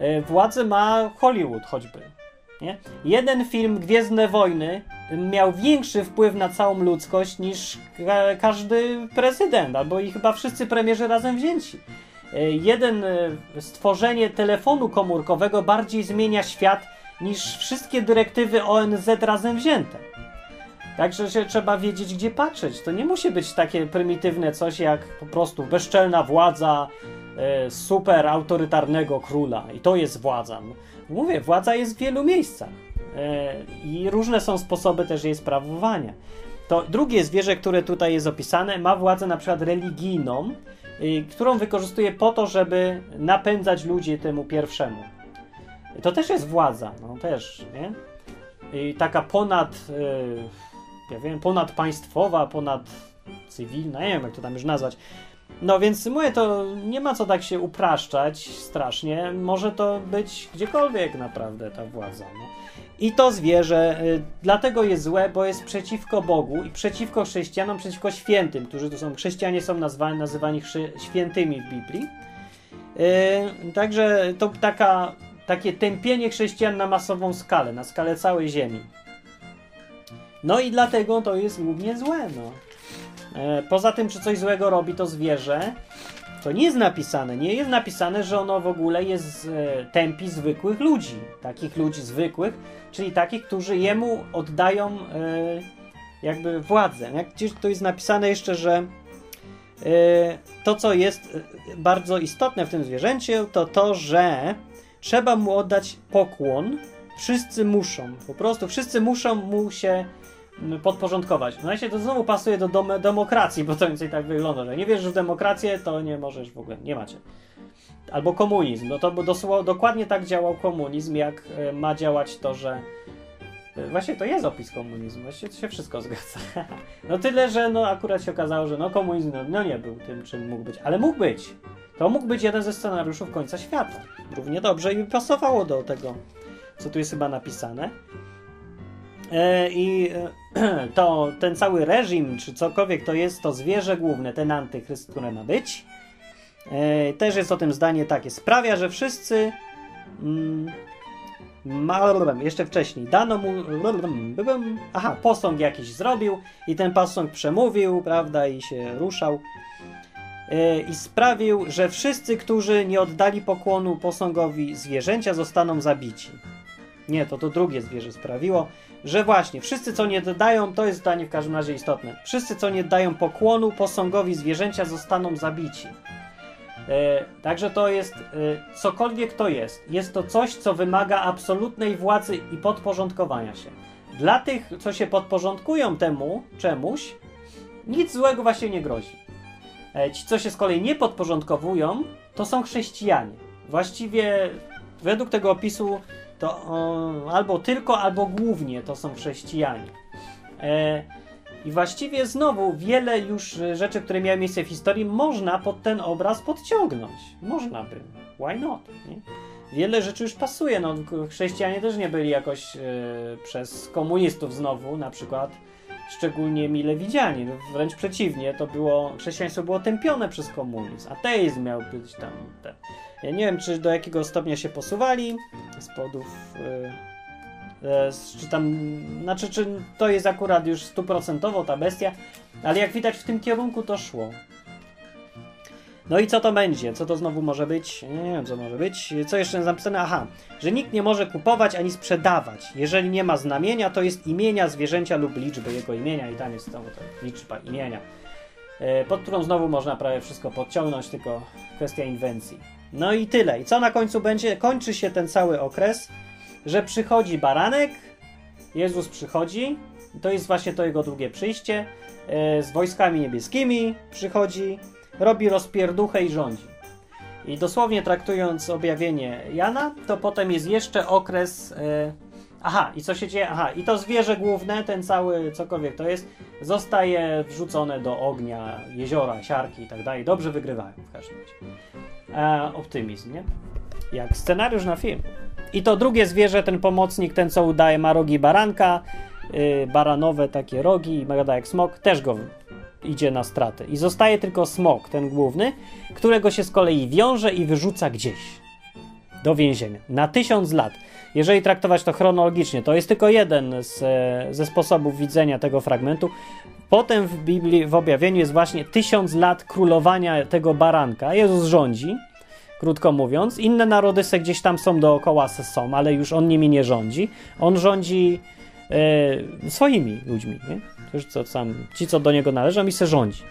Y, władzę ma Hollywood choćby. Nie? Jeden film Gwiezdne Wojny miał większy wpływ na całą ludzkość niż każdy prezydent, albo i chyba wszyscy premierzy razem wzięci. Y, jeden stworzenie telefonu komórkowego bardziej zmienia świat niż wszystkie dyrektywy ONZ razem wzięte. Także się trzeba wiedzieć, gdzie patrzeć. To nie musi być takie prymitywne coś jak po prostu bezczelna władza e, super autorytarnego króla. I to jest władza. Mówię, władza jest w wielu miejscach. E, I różne są sposoby też jej sprawowania. To drugie zwierzę, które tutaj jest opisane, ma władzę na przykład religijną, y, którą wykorzystuje po to, żeby napędzać ludzi temu pierwszemu. To też jest władza, no też, nie? I taka ponad, yy, ja wiem, ponadpaństwowa, ponad cywilna, nie wiem jak to tam już nazwać. No więc mówię, to nie ma co tak się upraszczać strasznie. Może to być gdziekolwiek naprawdę ta władza. No. I to zwierzę y, dlatego jest złe, bo jest przeciwko Bogu i przeciwko chrześcijanom, przeciwko świętym, którzy tu są. Chrześcijanie są nazwani, nazywani świętymi w Biblii. Y, także to taka takie tępienie chrześcijan na masową skalę, na skalę całej Ziemi. No i dlatego to jest głównie złe. No. E, poza tym, czy coś złego robi to zwierzę, to nie jest napisane. Nie jest napisane, że ono w ogóle jest e, tępi zwykłych ludzi. Takich ludzi zwykłych, czyli takich, którzy jemu oddają e, jakby władzę. Jak gdzieś to jest napisane jeszcze, że to, co jest bardzo istotne w tym zwierzęciu, to to, że trzeba mu oddać pokłon. Wszyscy muszą, po prostu wszyscy muszą mu się podporządkować. No się to znowu pasuje do dom demokracji, bo to więcej tak wygląda, że nie wierzysz w demokrację, to nie możesz w ogóle, nie macie. Albo komunizm, no to dosło, dokładnie tak działał komunizm, jak e, ma działać to, że e, Właśnie to jest opis komunizmu, właściwie to się wszystko zgadza. No tyle, że no akurat się okazało, że no komunizm no, no nie był tym, czym mógł być, ale mógł być. To mógł być jeden ze scenariuszów końca świata. Równie dobrze i pasowało do tego, co tu jest chyba napisane. E, I e, to ten cały reżim, czy cokolwiek to jest, to zwierzę główne, ten antychryst, które ma być. E, też jest o tym zdanie takie. Sprawia, że wszyscy. Mm, jeszcze wcześniej dano mu. Aha, posąg jakiś zrobił i ten posąg przemówił, prawda, i się ruszał. E, i sprawił, że wszyscy, którzy nie oddali pokłonu posągowi zwierzęcia, zostaną zabici. Nie, to to drugie zwierzę sprawiło, że właśnie wszyscy, co nie dodają, to jest zdanie w każdym razie istotne. Wszyscy, co nie dają pokłonu posągowi zwierzęcia, zostaną zabici. E, także to jest e, cokolwiek to jest. Jest to coś, co wymaga absolutnej władzy i podporządkowania się. Dla tych, co się podporządkują temu czemuś, nic złego właśnie nie grozi. E, ci, co się z kolei nie podporządkowują, to są chrześcijanie. Właściwie według tego opisu to o, albo tylko, albo głównie to są chrześcijanie. E, I właściwie znowu wiele już rzeczy, które miały miejsce w historii, można pod ten obraz podciągnąć. Można by. Why not? Nie? Wiele rzeczy już pasuje. No, chrześcijanie też nie byli jakoś e, przez komunistów znowu, na przykład szczególnie mile widziani. No, wręcz przeciwnie, to było, chrześcijaństwo było tępione przez komunizm. Ateizm miał być tam. Ten. Ja nie wiem, czy do jakiego stopnia się posuwali z powodów. Yy, yy, czy tam. Znaczy, czy to jest akurat już stuprocentowo ta bestia, ale jak widać w tym kierunku to szło. No i co to będzie? Co to znowu może być? Nie wiem, co może być. Co jeszcze jest napisane? Aha, że nikt nie może kupować ani sprzedawać. Jeżeli nie ma znamienia, to jest imienia zwierzęcia lub liczby jego imienia i tam jest znowu to liczba imienia, e, pod którą znowu można prawie wszystko podciągnąć, tylko kwestia inwencji. No i tyle. I co na końcu będzie? Kończy się ten cały okres, że przychodzi baranek, Jezus przychodzi, to jest właśnie to jego drugie przyjście, e, z wojskami niebieskimi przychodzi, robi rozpierduchę i rządzi. I dosłownie traktując objawienie Jana, to potem jest jeszcze okres. E, aha, i co się dzieje? Aha, i to zwierzę główne, ten cały cokolwiek to jest, zostaje wrzucone do ognia, jeziora, siarki i tak dalej. Dobrze wygrywają w każdym razie. E, optymizm, nie? Jak scenariusz na film. I to drugie zwierzę, ten pomocnik, ten co udaje, ma rogi baranka, yy, baranowe takie rogi, gada jak smok, też go idzie na straty. I zostaje tylko smok, ten główny, którego się z kolei wiąże i wyrzuca gdzieś do więzienia na tysiąc lat. Jeżeli traktować to chronologicznie, to jest tylko jeden z, ze sposobów widzenia tego fragmentu. Potem w Biblii, w objawieniu jest właśnie tysiąc lat królowania tego baranka. Jezus rządzi, krótko mówiąc. Inne narody se gdzieś tam są dookoła, se są, ale już on nimi nie rządzi. On rządzi e, swoimi ludźmi, nie? Już co sam, ci, co do niego należą i se rządzi.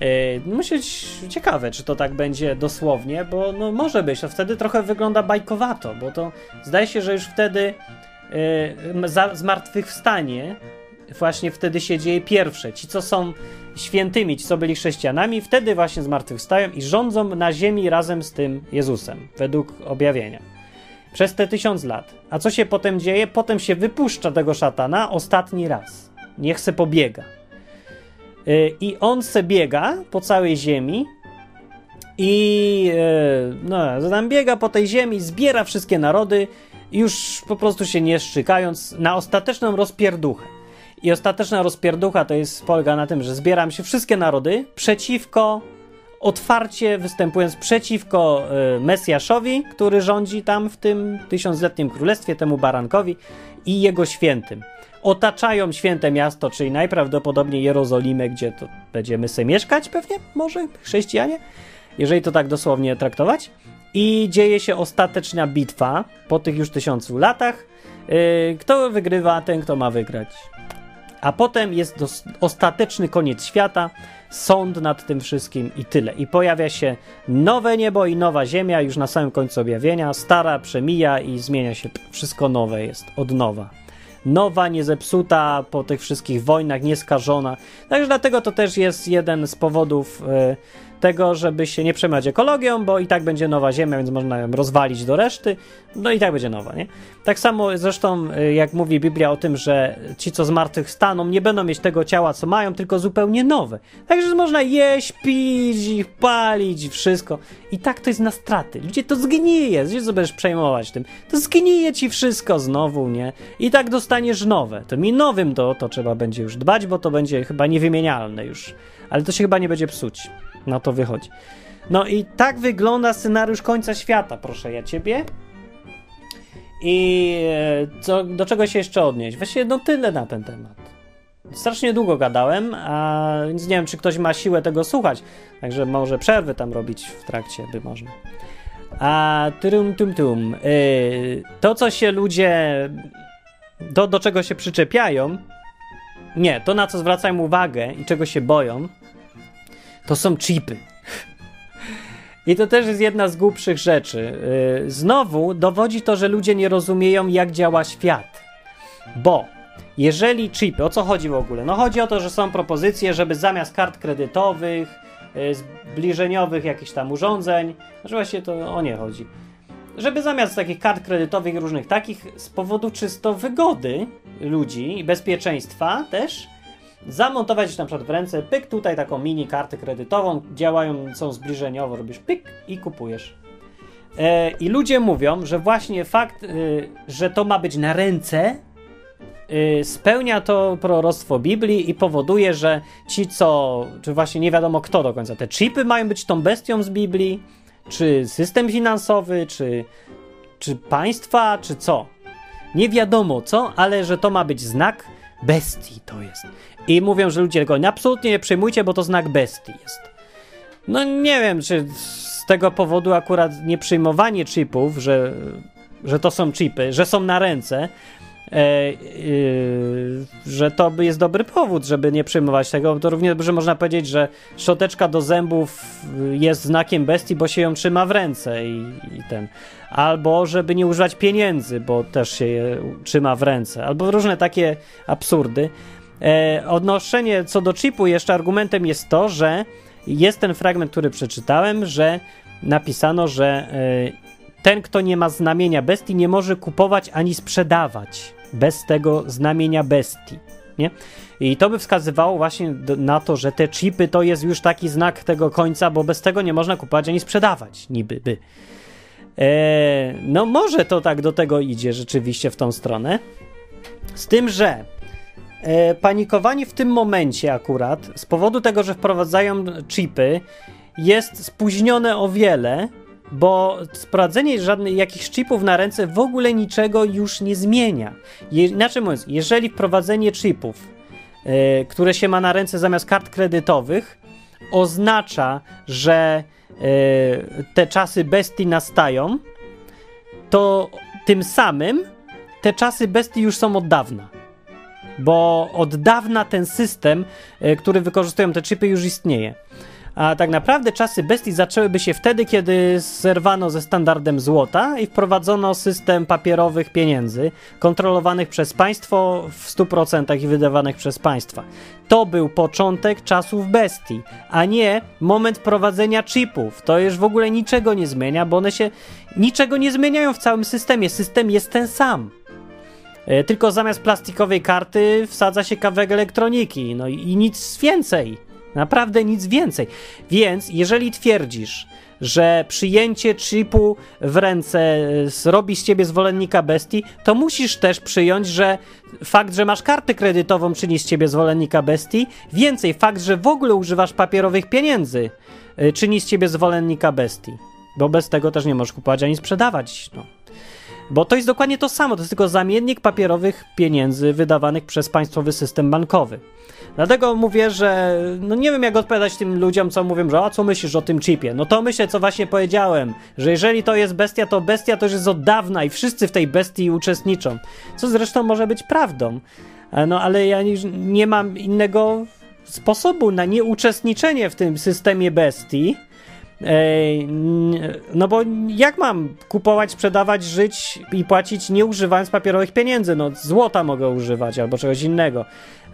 Yy, musi być ciekawe, czy to tak będzie dosłownie, bo no może być, to wtedy trochę wygląda bajkowato, bo to zdaje się, że już wtedy za, zmartwychwstanie właśnie wtedy się dzieje pierwsze. Ci, co są świętymi, ci, co byli chrześcijanami, wtedy właśnie zmartwychwstają i rządzą na ziemi razem z tym Jezusem, według objawienia. Przez te tysiąc lat. A co się potem dzieje? Potem się wypuszcza tego szatana ostatni raz. Niech se pobiega. Y, I on se biega po całej ziemi i y, no, tam biega po tej ziemi, zbiera wszystkie narody, już po prostu się nie szczykając, na ostateczną rozpierduchę. I ostateczna rozpierducha to jest polega na tym, że zbieram się wszystkie narody przeciwko, otwarcie występując przeciwko y, Mesjaszowi, który rządzi tam w tym tysiącletnim królestwie, temu barankowi i jego świętym otaczają święte miasto, czyli najprawdopodobniej Jerozolimę, gdzie to będziemy sobie mieszkać pewnie, może chrześcijanie, jeżeli to tak dosłownie traktować. I dzieje się ostateczna bitwa po tych już tysiącu latach. Yy, kto wygrywa, ten kto ma wygrać. A potem jest ostateczny koniec świata, sąd nad tym wszystkim i tyle. I pojawia się nowe niebo i nowa ziemia już na samym końcu objawienia. Stara przemija i zmienia się wszystko nowe jest od nowa nowa, niezepsuta po tych wszystkich wojnach, nieskażona. Także dlatego to też jest jeden z powodów y, tego, żeby się nie przejmować ekologią, bo i tak będzie nowa Ziemia, więc można ją rozwalić do reszty, no i tak będzie nowa, nie? Tak samo zresztą, y, jak mówi Biblia o tym, że ci, co zmartwychwstaną, nie będą mieć tego ciała, co mają, tylko zupełnie nowe. Także można jeść, pić, palić, wszystko. I tak to jest na straty. Ludzie, to zgnije, gdzie co będziesz przejmować tym? To zgnije ci wszystko znowu, nie? I tak dostaniesz nowe. To mi nowym to, to trzeba będzie już dbać, bo to będzie chyba niewymienialne już. Ale to się chyba nie będzie psuć. Na to wychodzi. No i tak wygląda scenariusz końca świata, proszę ja ciebie. I e, co, do czego się jeszcze odnieść? Właściwie no tyle na ten temat. Strasznie długo gadałem, a więc nie wiem, czy ktoś ma siłę tego słuchać. Także może przerwy tam robić w trakcie, by można. A tum tum tum. Yy, to, co się ludzie. Do, do czego się przyczepiają. Nie, to na co zwracają uwagę i czego się boją, to są chipy. I to też jest jedna z głupszych rzeczy. Yy, znowu dowodzi to, że ludzie nie rozumieją, jak działa świat. Bo jeżeli chipy, o co chodzi w ogóle? No chodzi o to, że są propozycje, żeby zamiast kart kredytowych, yy, zbliżeniowych jakichś tam urządzeń, znaczy właśnie to o nie chodzi, żeby zamiast takich kart kredytowych różnych takich, z powodu czysto wygody ludzi i bezpieczeństwa też, zamontować na przykład w ręce, pyk tutaj taką mini kartę kredytową, działają, są zbliżeniowo, robisz pyk i kupujesz. E, I ludzie mówią, że właśnie fakt, y, że to ma być na ręce, y, spełnia to proroctwo Biblii i powoduje, że ci, co, czy właśnie nie wiadomo kto do końca, te chipy mają być tą bestią z Biblii, czy system finansowy, czy, czy państwa, czy co. Nie wiadomo co, ale że to ma być znak bestii, to jest. I mówią, że ludzie tego absolutnie nie przejmujcie, bo to znak bestii jest. No nie wiem, czy z tego powodu akurat nie przyjmowanie chipów, że, że to są chipy, że są na ręce, e, yy, że to jest dobry powód, żeby nie przyjmować tego. To równie dobrze można powiedzieć, że szczoteczka do zębów jest znakiem bestii, bo się ją trzyma w ręce i, i ten. Albo żeby nie używać pieniędzy, bo też się je trzyma w ręce. Albo różne takie absurdy. E, odnoszenie co do chipu, jeszcze argumentem jest to, że jest ten fragment, który przeczytałem, że napisano, że e, ten, kto nie ma znamienia bestii, nie może kupować ani sprzedawać bez tego znamienia bestii. Nie? I to by wskazywało właśnie do, na to, że te chipy to jest już taki znak tego końca, bo bez tego nie można kupować ani sprzedawać, niby by. E, no może to tak do tego idzie rzeczywiście w tą stronę. Z tym, że e, panikowani w tym momencie akurat, z powodu tego, że wprowadzają chipy, jest spóźnione o wiele, bo sprawdzenie żadnych jakichś chipów na ręce w ogóle niczego już nie zmienia. Je, inaczej mówiąc, jeżeli wprowadzenie chipów, e, które się ma na ręce zamiast kart kredytowych, oznacza, że e, te czasy bestii nastają, to tym samym te czasy bestii już są od dawna. Bo od dawna ten system, e, który wykorzystują te chipy, już istnieje. A tak naprawdę czasy bestii zaczęłyby się wtedy, kiedy zerwano ze standardem złota i wprowadzono system papierowych pieniędzy, kontrolowanych przez państwo w 100% i wydawanych przez państwa. To był początek czasów bestii, a nie moment prowadzenia chipów. To już w ogóle niczego nie zmienia, bo one się niczego nie zmieniają w całym systemie. System jest ten sam. E, tylko zamiast plastikowej karty wsadza się kawałek elektroniki, no i, nic więcej. Naprawdę nic więcej. Więc jeżeli twierdzisz, że przyjęcie chipu w ręce robi z ciebie zwolennika bestii, to musisz też przyjąć, że fakt, że masz kartę kredytową czyni z ciebie zwolennika bestii. Więcej, fakt, że w ogóle używasz papierowych pieniędzy y, czyni z ciebie zwolennika bestii. Bo bez tego też nie możesz kupować ani sprzedawać. No. Bo to jest dokładnie to samo, to jest tylko zamiennik papierowych pieniędzy wydawanych przez państwowy system bankowy. Dlatego mówię, że no nie wiem jak odpowiadać tym ludziom, co mówią, że a co myślisz o tym chipie? No to myślę, co właśnie powiedziałem, że jeżeli to jest bestia, to bestia to już jest od dawna i wszyscy w tej bestii uczestniczą. Co zresztą może być prawdą. E, no ale ja nie, nie mam innego sposobu na nieuczestniczenie w tym systemie bestii, no bo jak mam kupować, sprzedawać, żyć i płacić nie używając papierowych pieniędzy? No złota mogę używać albo czegoś innego.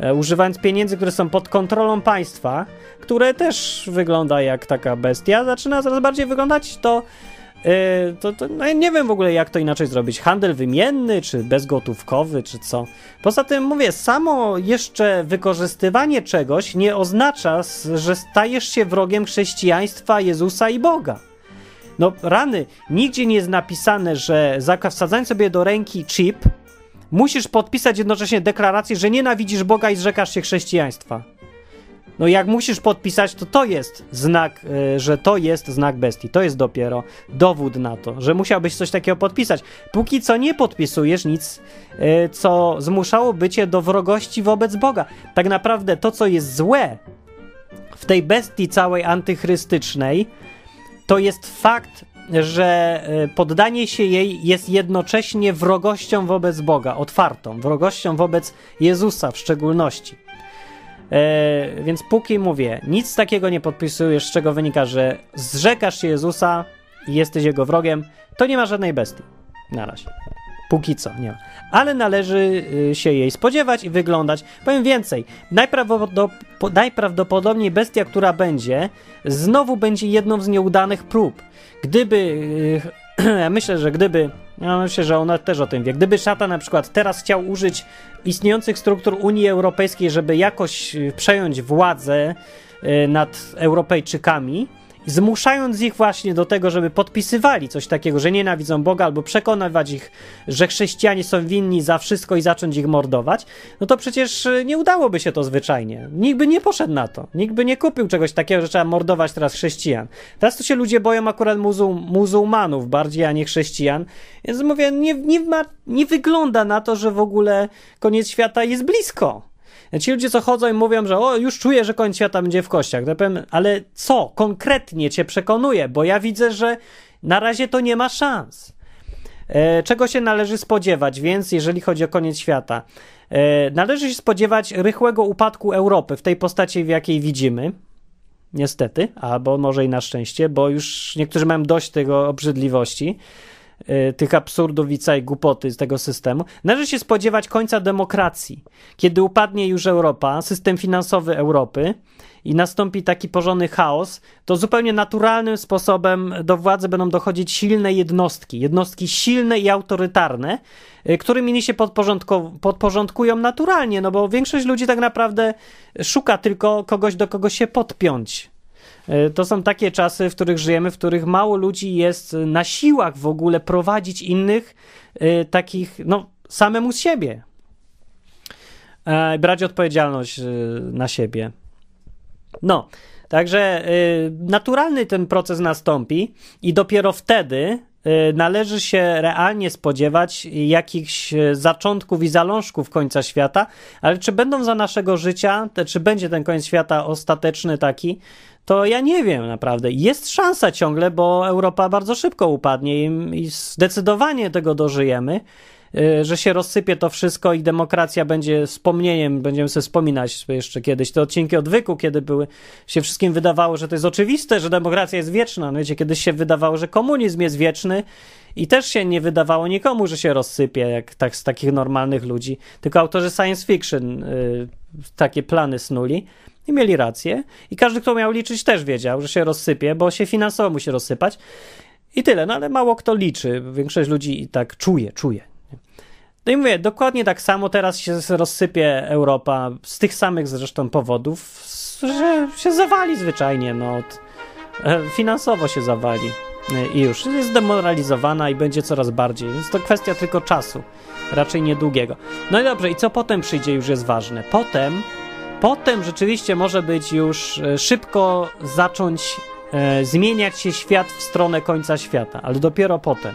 E, używając pieniędzy, które są pod kontrolą państwa, które też wygląda jak taka bestia, zaczyna coraz bardziej wyglądać to to, to no, nie wiem w ogóle, jak to inaczej zrobić. Handel wymienny, czy bezgotówkowy, czy co. Poza tym mówię, samo jeszcze wykorzystywanie czegoś nie oznacza, że stajesz się wrogiem chrześcijaństwa, Jezusa i Boga. No rany, nigdzie nie jest napisane, że wsadzając sobie do ręki chip, musisz podpisać jednocześnie deklarację, że nienawidzisz Boga i zrzekasz się chrześcijaństwa. No jak musisz podpisać, to to jest znak, y, że to jest znak bestii. To jest dopiero dowód na to, że musiałbyś coś takiego podpisać. Póki co nie podpisujesz nic, y, co zmuszałoby cię do wrogości wobec Boga. Tak naprawdę to, co jest złe w tej bestii całej antychrystycznej, to jest fakt, że y, poddanie się jej jest jednocześnie wrogością wobec Boga, otwartą, wrogością wobec Jezusa w szczególności. E, więc póki mówię, nic takiego nie podpisujesz, z czego wynika, że zrzekasz się Jezusa i jesteś jego wrogiem, to nie ma żadnej bestii. Na razie. Póki co, nie ma. Ale należy y, się jej spodziewać i wyglądać. Powiem więcej. Najprawdopodobniej bestia, która będzie, znowu będzie jedną z nieudanych prób. Gdyby. Y, myślę, że gdyby. Ja myślę, że ona też o tym wie. Gdyby szata na przykład teraz chciał użyć istniejących struktur Unii Europejskiej, żeby jakoś y, przejąć władzę nad Europejczykami, zmuszając ich właśnie do tego, żeby podpisywali coś takiego, że nienawidzą Boga, albo przekonywać ich, że chrześcijanie są winni za wszystko i zacząć ich mordować, no to przecież y, nie udałoby się to zwyczajnie. Nikt by nie poszedł na to. Nikt by nie kupił czegoś takiego, że trzeba mordować teraz chrześcijan. Teraz to się ludzie boją akurat muzuł, muzułmanów bardziej, a nie chrześcijan. Więc mówię, nie, nie, ma, nie wygląda na to, że w ogóle koniec świata jest blisko. Ci ludzie, co chodzą i mówią, że o, już czuję, że koniec świata będzie w kościach. Ale co konkretnie cię przekonuje? Bo ja widzę, że na razie to nie ma szans. E, czego się należy spodziewać więc, jeżeli chodzi o koniec świata? E, należy się spodziewać rychłego upadku Europy w tej postaci, w jakiej widzimy. Niestety, albo może i na szczęście, bo już niektórzy mają dość tego obrzydliwości. Y, tych absurdów i głupoty z tego systemu. Należy się spodziewać końca demokracji, kiedy upadnie już Europa, system finansowy Europy i nastąpi taki porządny chaos, to zupełnie naturalnym sposobem do władzy będą dochodzić silne jednostki, jednostki silne i autorytarne, y, którymi inni się podporządkują naturalnie, no bo większość ludzi tak naprawdę szuka tylko kogoś, do kogo się podpiąć to są takie czasy, w których żyjemy, w których mało ludzi jest na siłach w ogóle prowadzić innych e, takich, no, samemu z siebie. E, brać odpowiedzialność na siebie. No, także naturalny ten proces nastąpi i dopiero wtedy należy się realnie spodziewać jakichś zaczątków i zalążków końca świata, ale czy będą za naszego życia, czy będzie ten koniec świata ostateczny taki, to ja nie wiem naprawdę. Jest szansa ciągle, bo Europa bardzo szybko upadnie i, zdecydowanie tego dożyjemy, y, że się rozsypie to wszystko i demokracja będzie wspomnieniem, będziemy sobie wspominać jeszcze kiedyś te odcinki odwyku, kiedy były, się wszystkim wydawało, że to jest oczywiste, że demokracja jest wieczna. No wiecie, kiedyś się wydawało, że komunizm jest wieczny i też się nie wydawało nikomu, że się rozsypie, jak tak z takich normalnych ludzi. Tylko autorzy science fiction y, takie plany snuli. I mieli rację. I każdy, kto miał liczyć, też wiedział, że się rozsypie, bo się finansowo musi rozsypać. I tyle, no ale mało kto liczy. Większość ludzi i tak czuje, czuje. No i mówię, dokładnie tak samo teraz się rozsypie Europa z tych samych zresztą powodów, że się zawali zwyczajnie, no. E, finansowo się zawali e, i już jest zdemoralizowana i będzie coraz bardziej, więc to kwestia tylko czasu, raczej niedługiego. No i dobrze, i co potem przyjdzie już jest ważne. Potem Potem rzeczywiście może być już e, szybko zacząć e, zmieniać się świat w stronę końca świata, ale dopiero potem.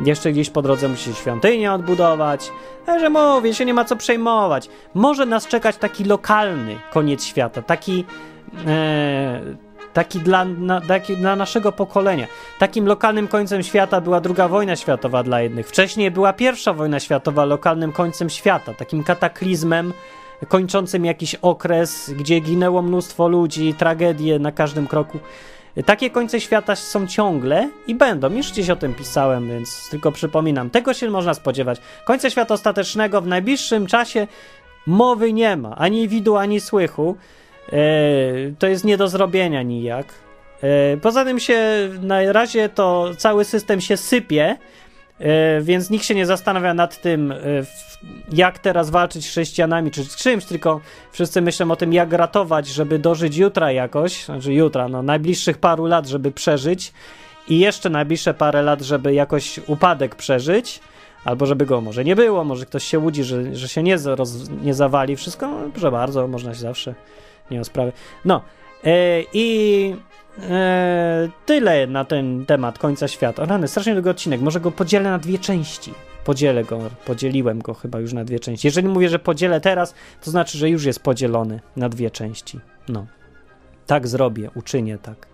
Jeszcze gdzieś po drodze musi się świątynię odbudować. Także mówię, się nie ma co przejmować. Może nas czekać taki lokalny koniec świata, taki, e, taki, dla, na, taki dla naszego pokolenia. Takim lokalnym końcem świata była II wojna światowa dla jednych. Wcześniej była pierwsza wojna światowa lokalnym końcem świata, takim kataklizmem kończącym jakiś okres, gdzie ginęło mnóstwo ludzi, tragedie na każdym kroku. Takie końce świata są ciągle i będą. Już gdzieś o tym pisałem, więc tylko przypominam. Tego się można spodziewać. Końca świata ostatecznego w najbliższym czasie mowy nie ma. Ani widu, ani słychu. E, to jest nie do zrobienia nijak. E, poza tym się na razie to cały system się sypie więc nikt się nie zastanawia nad tym, e, jak teraz walczyć z chrześcijanami czy z czymś, tylko wszyscy myślą o tym, jak ratować, żeby dożyć jutra jakoś, znaczy jutra, no najbliższych paru lat, żeby przeżyć i jeszcze najbliższe parę lat, żeby jakoś upadek przeżyć, albo żeby go może nie było, może ktoś się łudzi, że, że się nie, roz, nie zawali, wszystko, no, proszę bardzo, można się zawsze, nie ma sprawy. No, yy, i Eee, tyle na ten temat końca świata. O rany, strasznie długi odcinek. Może go podzielę na dwie części. Podzielę go, podzieliłem go chyba już na dwie części. Jeżeli mówię, że podzielę teraz, to znaczy, że już jest podzielony na dwie części. No. Tak zrobię, uczynię tak.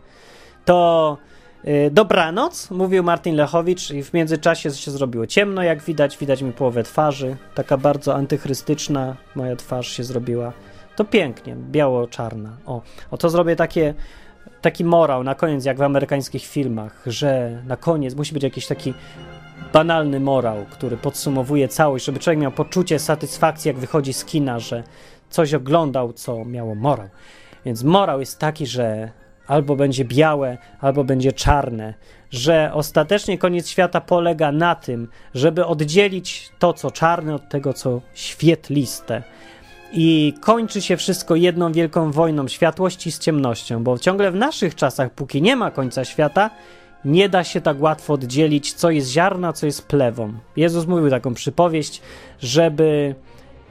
To yy, dobranoc, mówił Martin Lechowicz i w międzyczasie się zrobiło ciemno, jak widać. Widać mi połowę twarzy. Taka bardzo antychrystyczna moja twarz się zrobiła. to pięknie, biało-czarna. O, o to zrobię takie, taki morał na koniec, jak w amerykańskich filmach, że na koniec musi być jakiś taki banalny morał, który podsumowuje całość, żeby człowiek miał poczucie satysfakcji, jak wychodzi z kina, że coś oglądał, co miało morał. Więc morał jest taki, że albo będzie białe, albo będzie czarne, że ostatecznie koniec świata polega na tym, żeby oddzielić to, co czarne, od tego, co świetliste. I kończy się wszystko jedną wielką wojną światłości z ciemnością, bo ciągle w naszych czasach, póki nie ma końca świata, nie da się tak łatwo oddzielić, co jest ziarna, co jest plewą. Jezus mówił taką przypowieść, żeby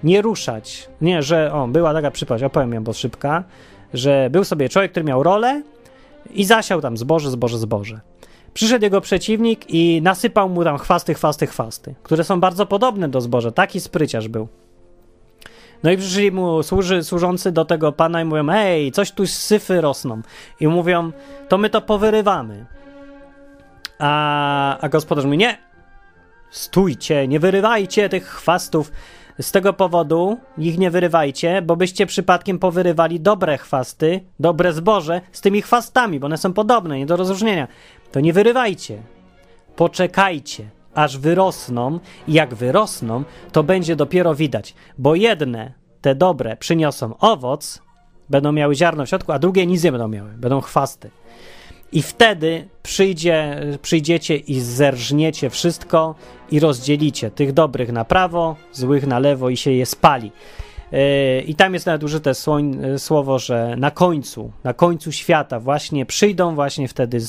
nie ruszać. Nie, że o, była taka przypowieść, opowiem ją, bo szybka, że był sobie człowiek, który miał rolę i zasiał tam zboże, zboże, zboże. Przyszedł jego przeciwnik i nasypał mu tam chwasty, chwasty, chwasty, które są bardzo podobne do zboża. Taki spryciarz był. No i przyszli mu służy, służący do tego pana i mówią, hej, coś tu syfy rosną. I mówią, to my to powyrywamy. A, a gospodarz mówi, nie, stójcie, nie wyrywajcie tych chwastów. Z tego powodu ich nie wyrywajcie, bo byście przypadkiem powyrywali dobre chwasty, dobre zboże z tymi chwastami, bo one są podobne, nie do rozróżnienia. To nie wyrywajcie. Poczekajcie, aż wyrosną i jak wyrosną, to będzie dopiero widać, bo jedne, te dobre, przyniosą owoc, będą miały ziarno w środku, a drugie nic nie będą miały, będą chwasty. I wtedy przyjdzie, przyjdziecie i zerżniecie wszystko i rozdzielicie tych dobrych na prawo, złych na lewo i się je spali. I tam jest nawet użyte słowo, że na końcu, na końcu świata właśnie przyjdą właśnie wtedy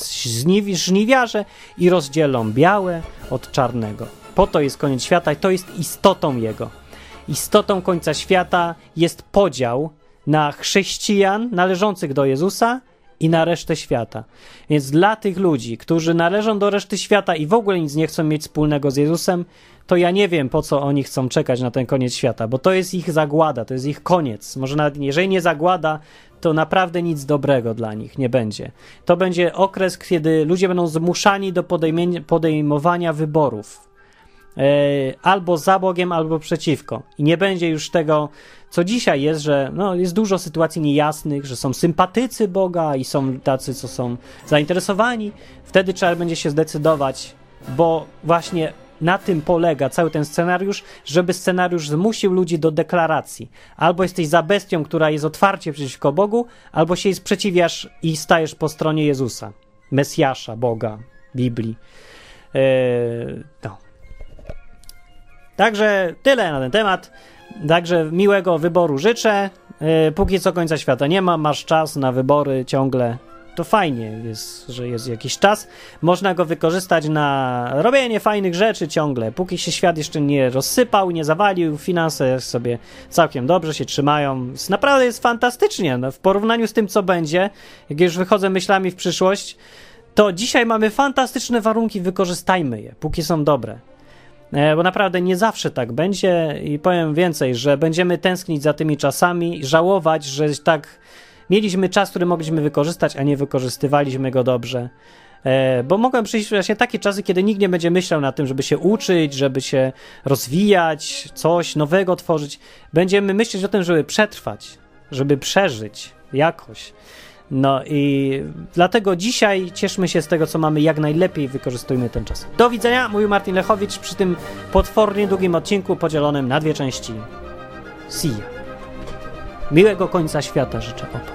żniwiarze i rozdzielą białe od czarnego. Po to jest koniec świata i to jest istotą jego. Istotą końca świata jest podział na chrześcijan należących do Jezusa i na resztę świata. Więc dla tych ludzi, którzy należą do reszty świata i w ogóle nic nie chcą mieć wspólnego z Jezusem, to ja nie wiem, po co oni chcą czekać na ten koniec świata, bo to jest ich zagłada, to jest ich koniec. Może nawet jeżeli nie zagłada, to naprawdę nic dobrego dla nich nie będzie. To będzie okres, kiedy ludzie będą zmuszani do podejmowania wyborów. E, albo za Bogiem, albo przeciwko. I nie będzie już tego, co dzisiaj jest, że no, jest dużo sytuacji niejasnych, że są sympatycy Boga i są tacy, co są zainteresowani. Wtedy trzeba będzie się zdecydować, bo właśnie na tym polega cały ten scenariusz, żeby scenariusz zmusił ludzi do deklaracji. Albo jesteś za bestią, która jest otwarcie przeciwko Bogu, albo się jej sprzeciwiasz i stajesz po stronie Jezusa, Mesjasza, Boga, Biblii. Yy, no. Także tyle na ten temat. Także miłego wyboru życzę. Yy, póki co końca świata nie ma, masz czas na wybory ciągle. To fajnie jest, że jest jakiś czas. Można go wykorzystać na robienie fajnych rzeczy ciągle. Póki się świat jeszcze nie rozsypał, nie zawalił, finanse sobie całkiem dobrze się trzymają. Naprawdę jest fantastycznie. No, w porównaniu z tym, co będzie, jak już wychodzę myślami w przyszłość, to dzisiaj mamy fantastyczne warunki, wykorzystajmy je, póki są dobre. E, bo naprawdę nie zawsze tak będzie i powiem więcej, że będziemy tęsknić za tymi czasami, żałować, że tak mieliśmy czas, który mogliśmy wykorzystać, a nie wykorzystywaliśmy go dobrze. E, bo mogą przyjść właśnie takie czasy, kiedy nikt nie będzie myślał na tym, żeby się uczyć, żeby się rozwijać, coś nowego tworzyć. Będziemy myśleć o tym, żeby przetrwać, żeby przeżyć jakoś. No i dlatego dzisiaj cieszmy się z tego, co mamy, jak najlepiej wykorzystujmy ten czas. Do widzenia, mówił Martin Lechowicz przy tym potwornie długim odcinku podzielonym na dwie części. See ya. Miłego końca świata życzę oto.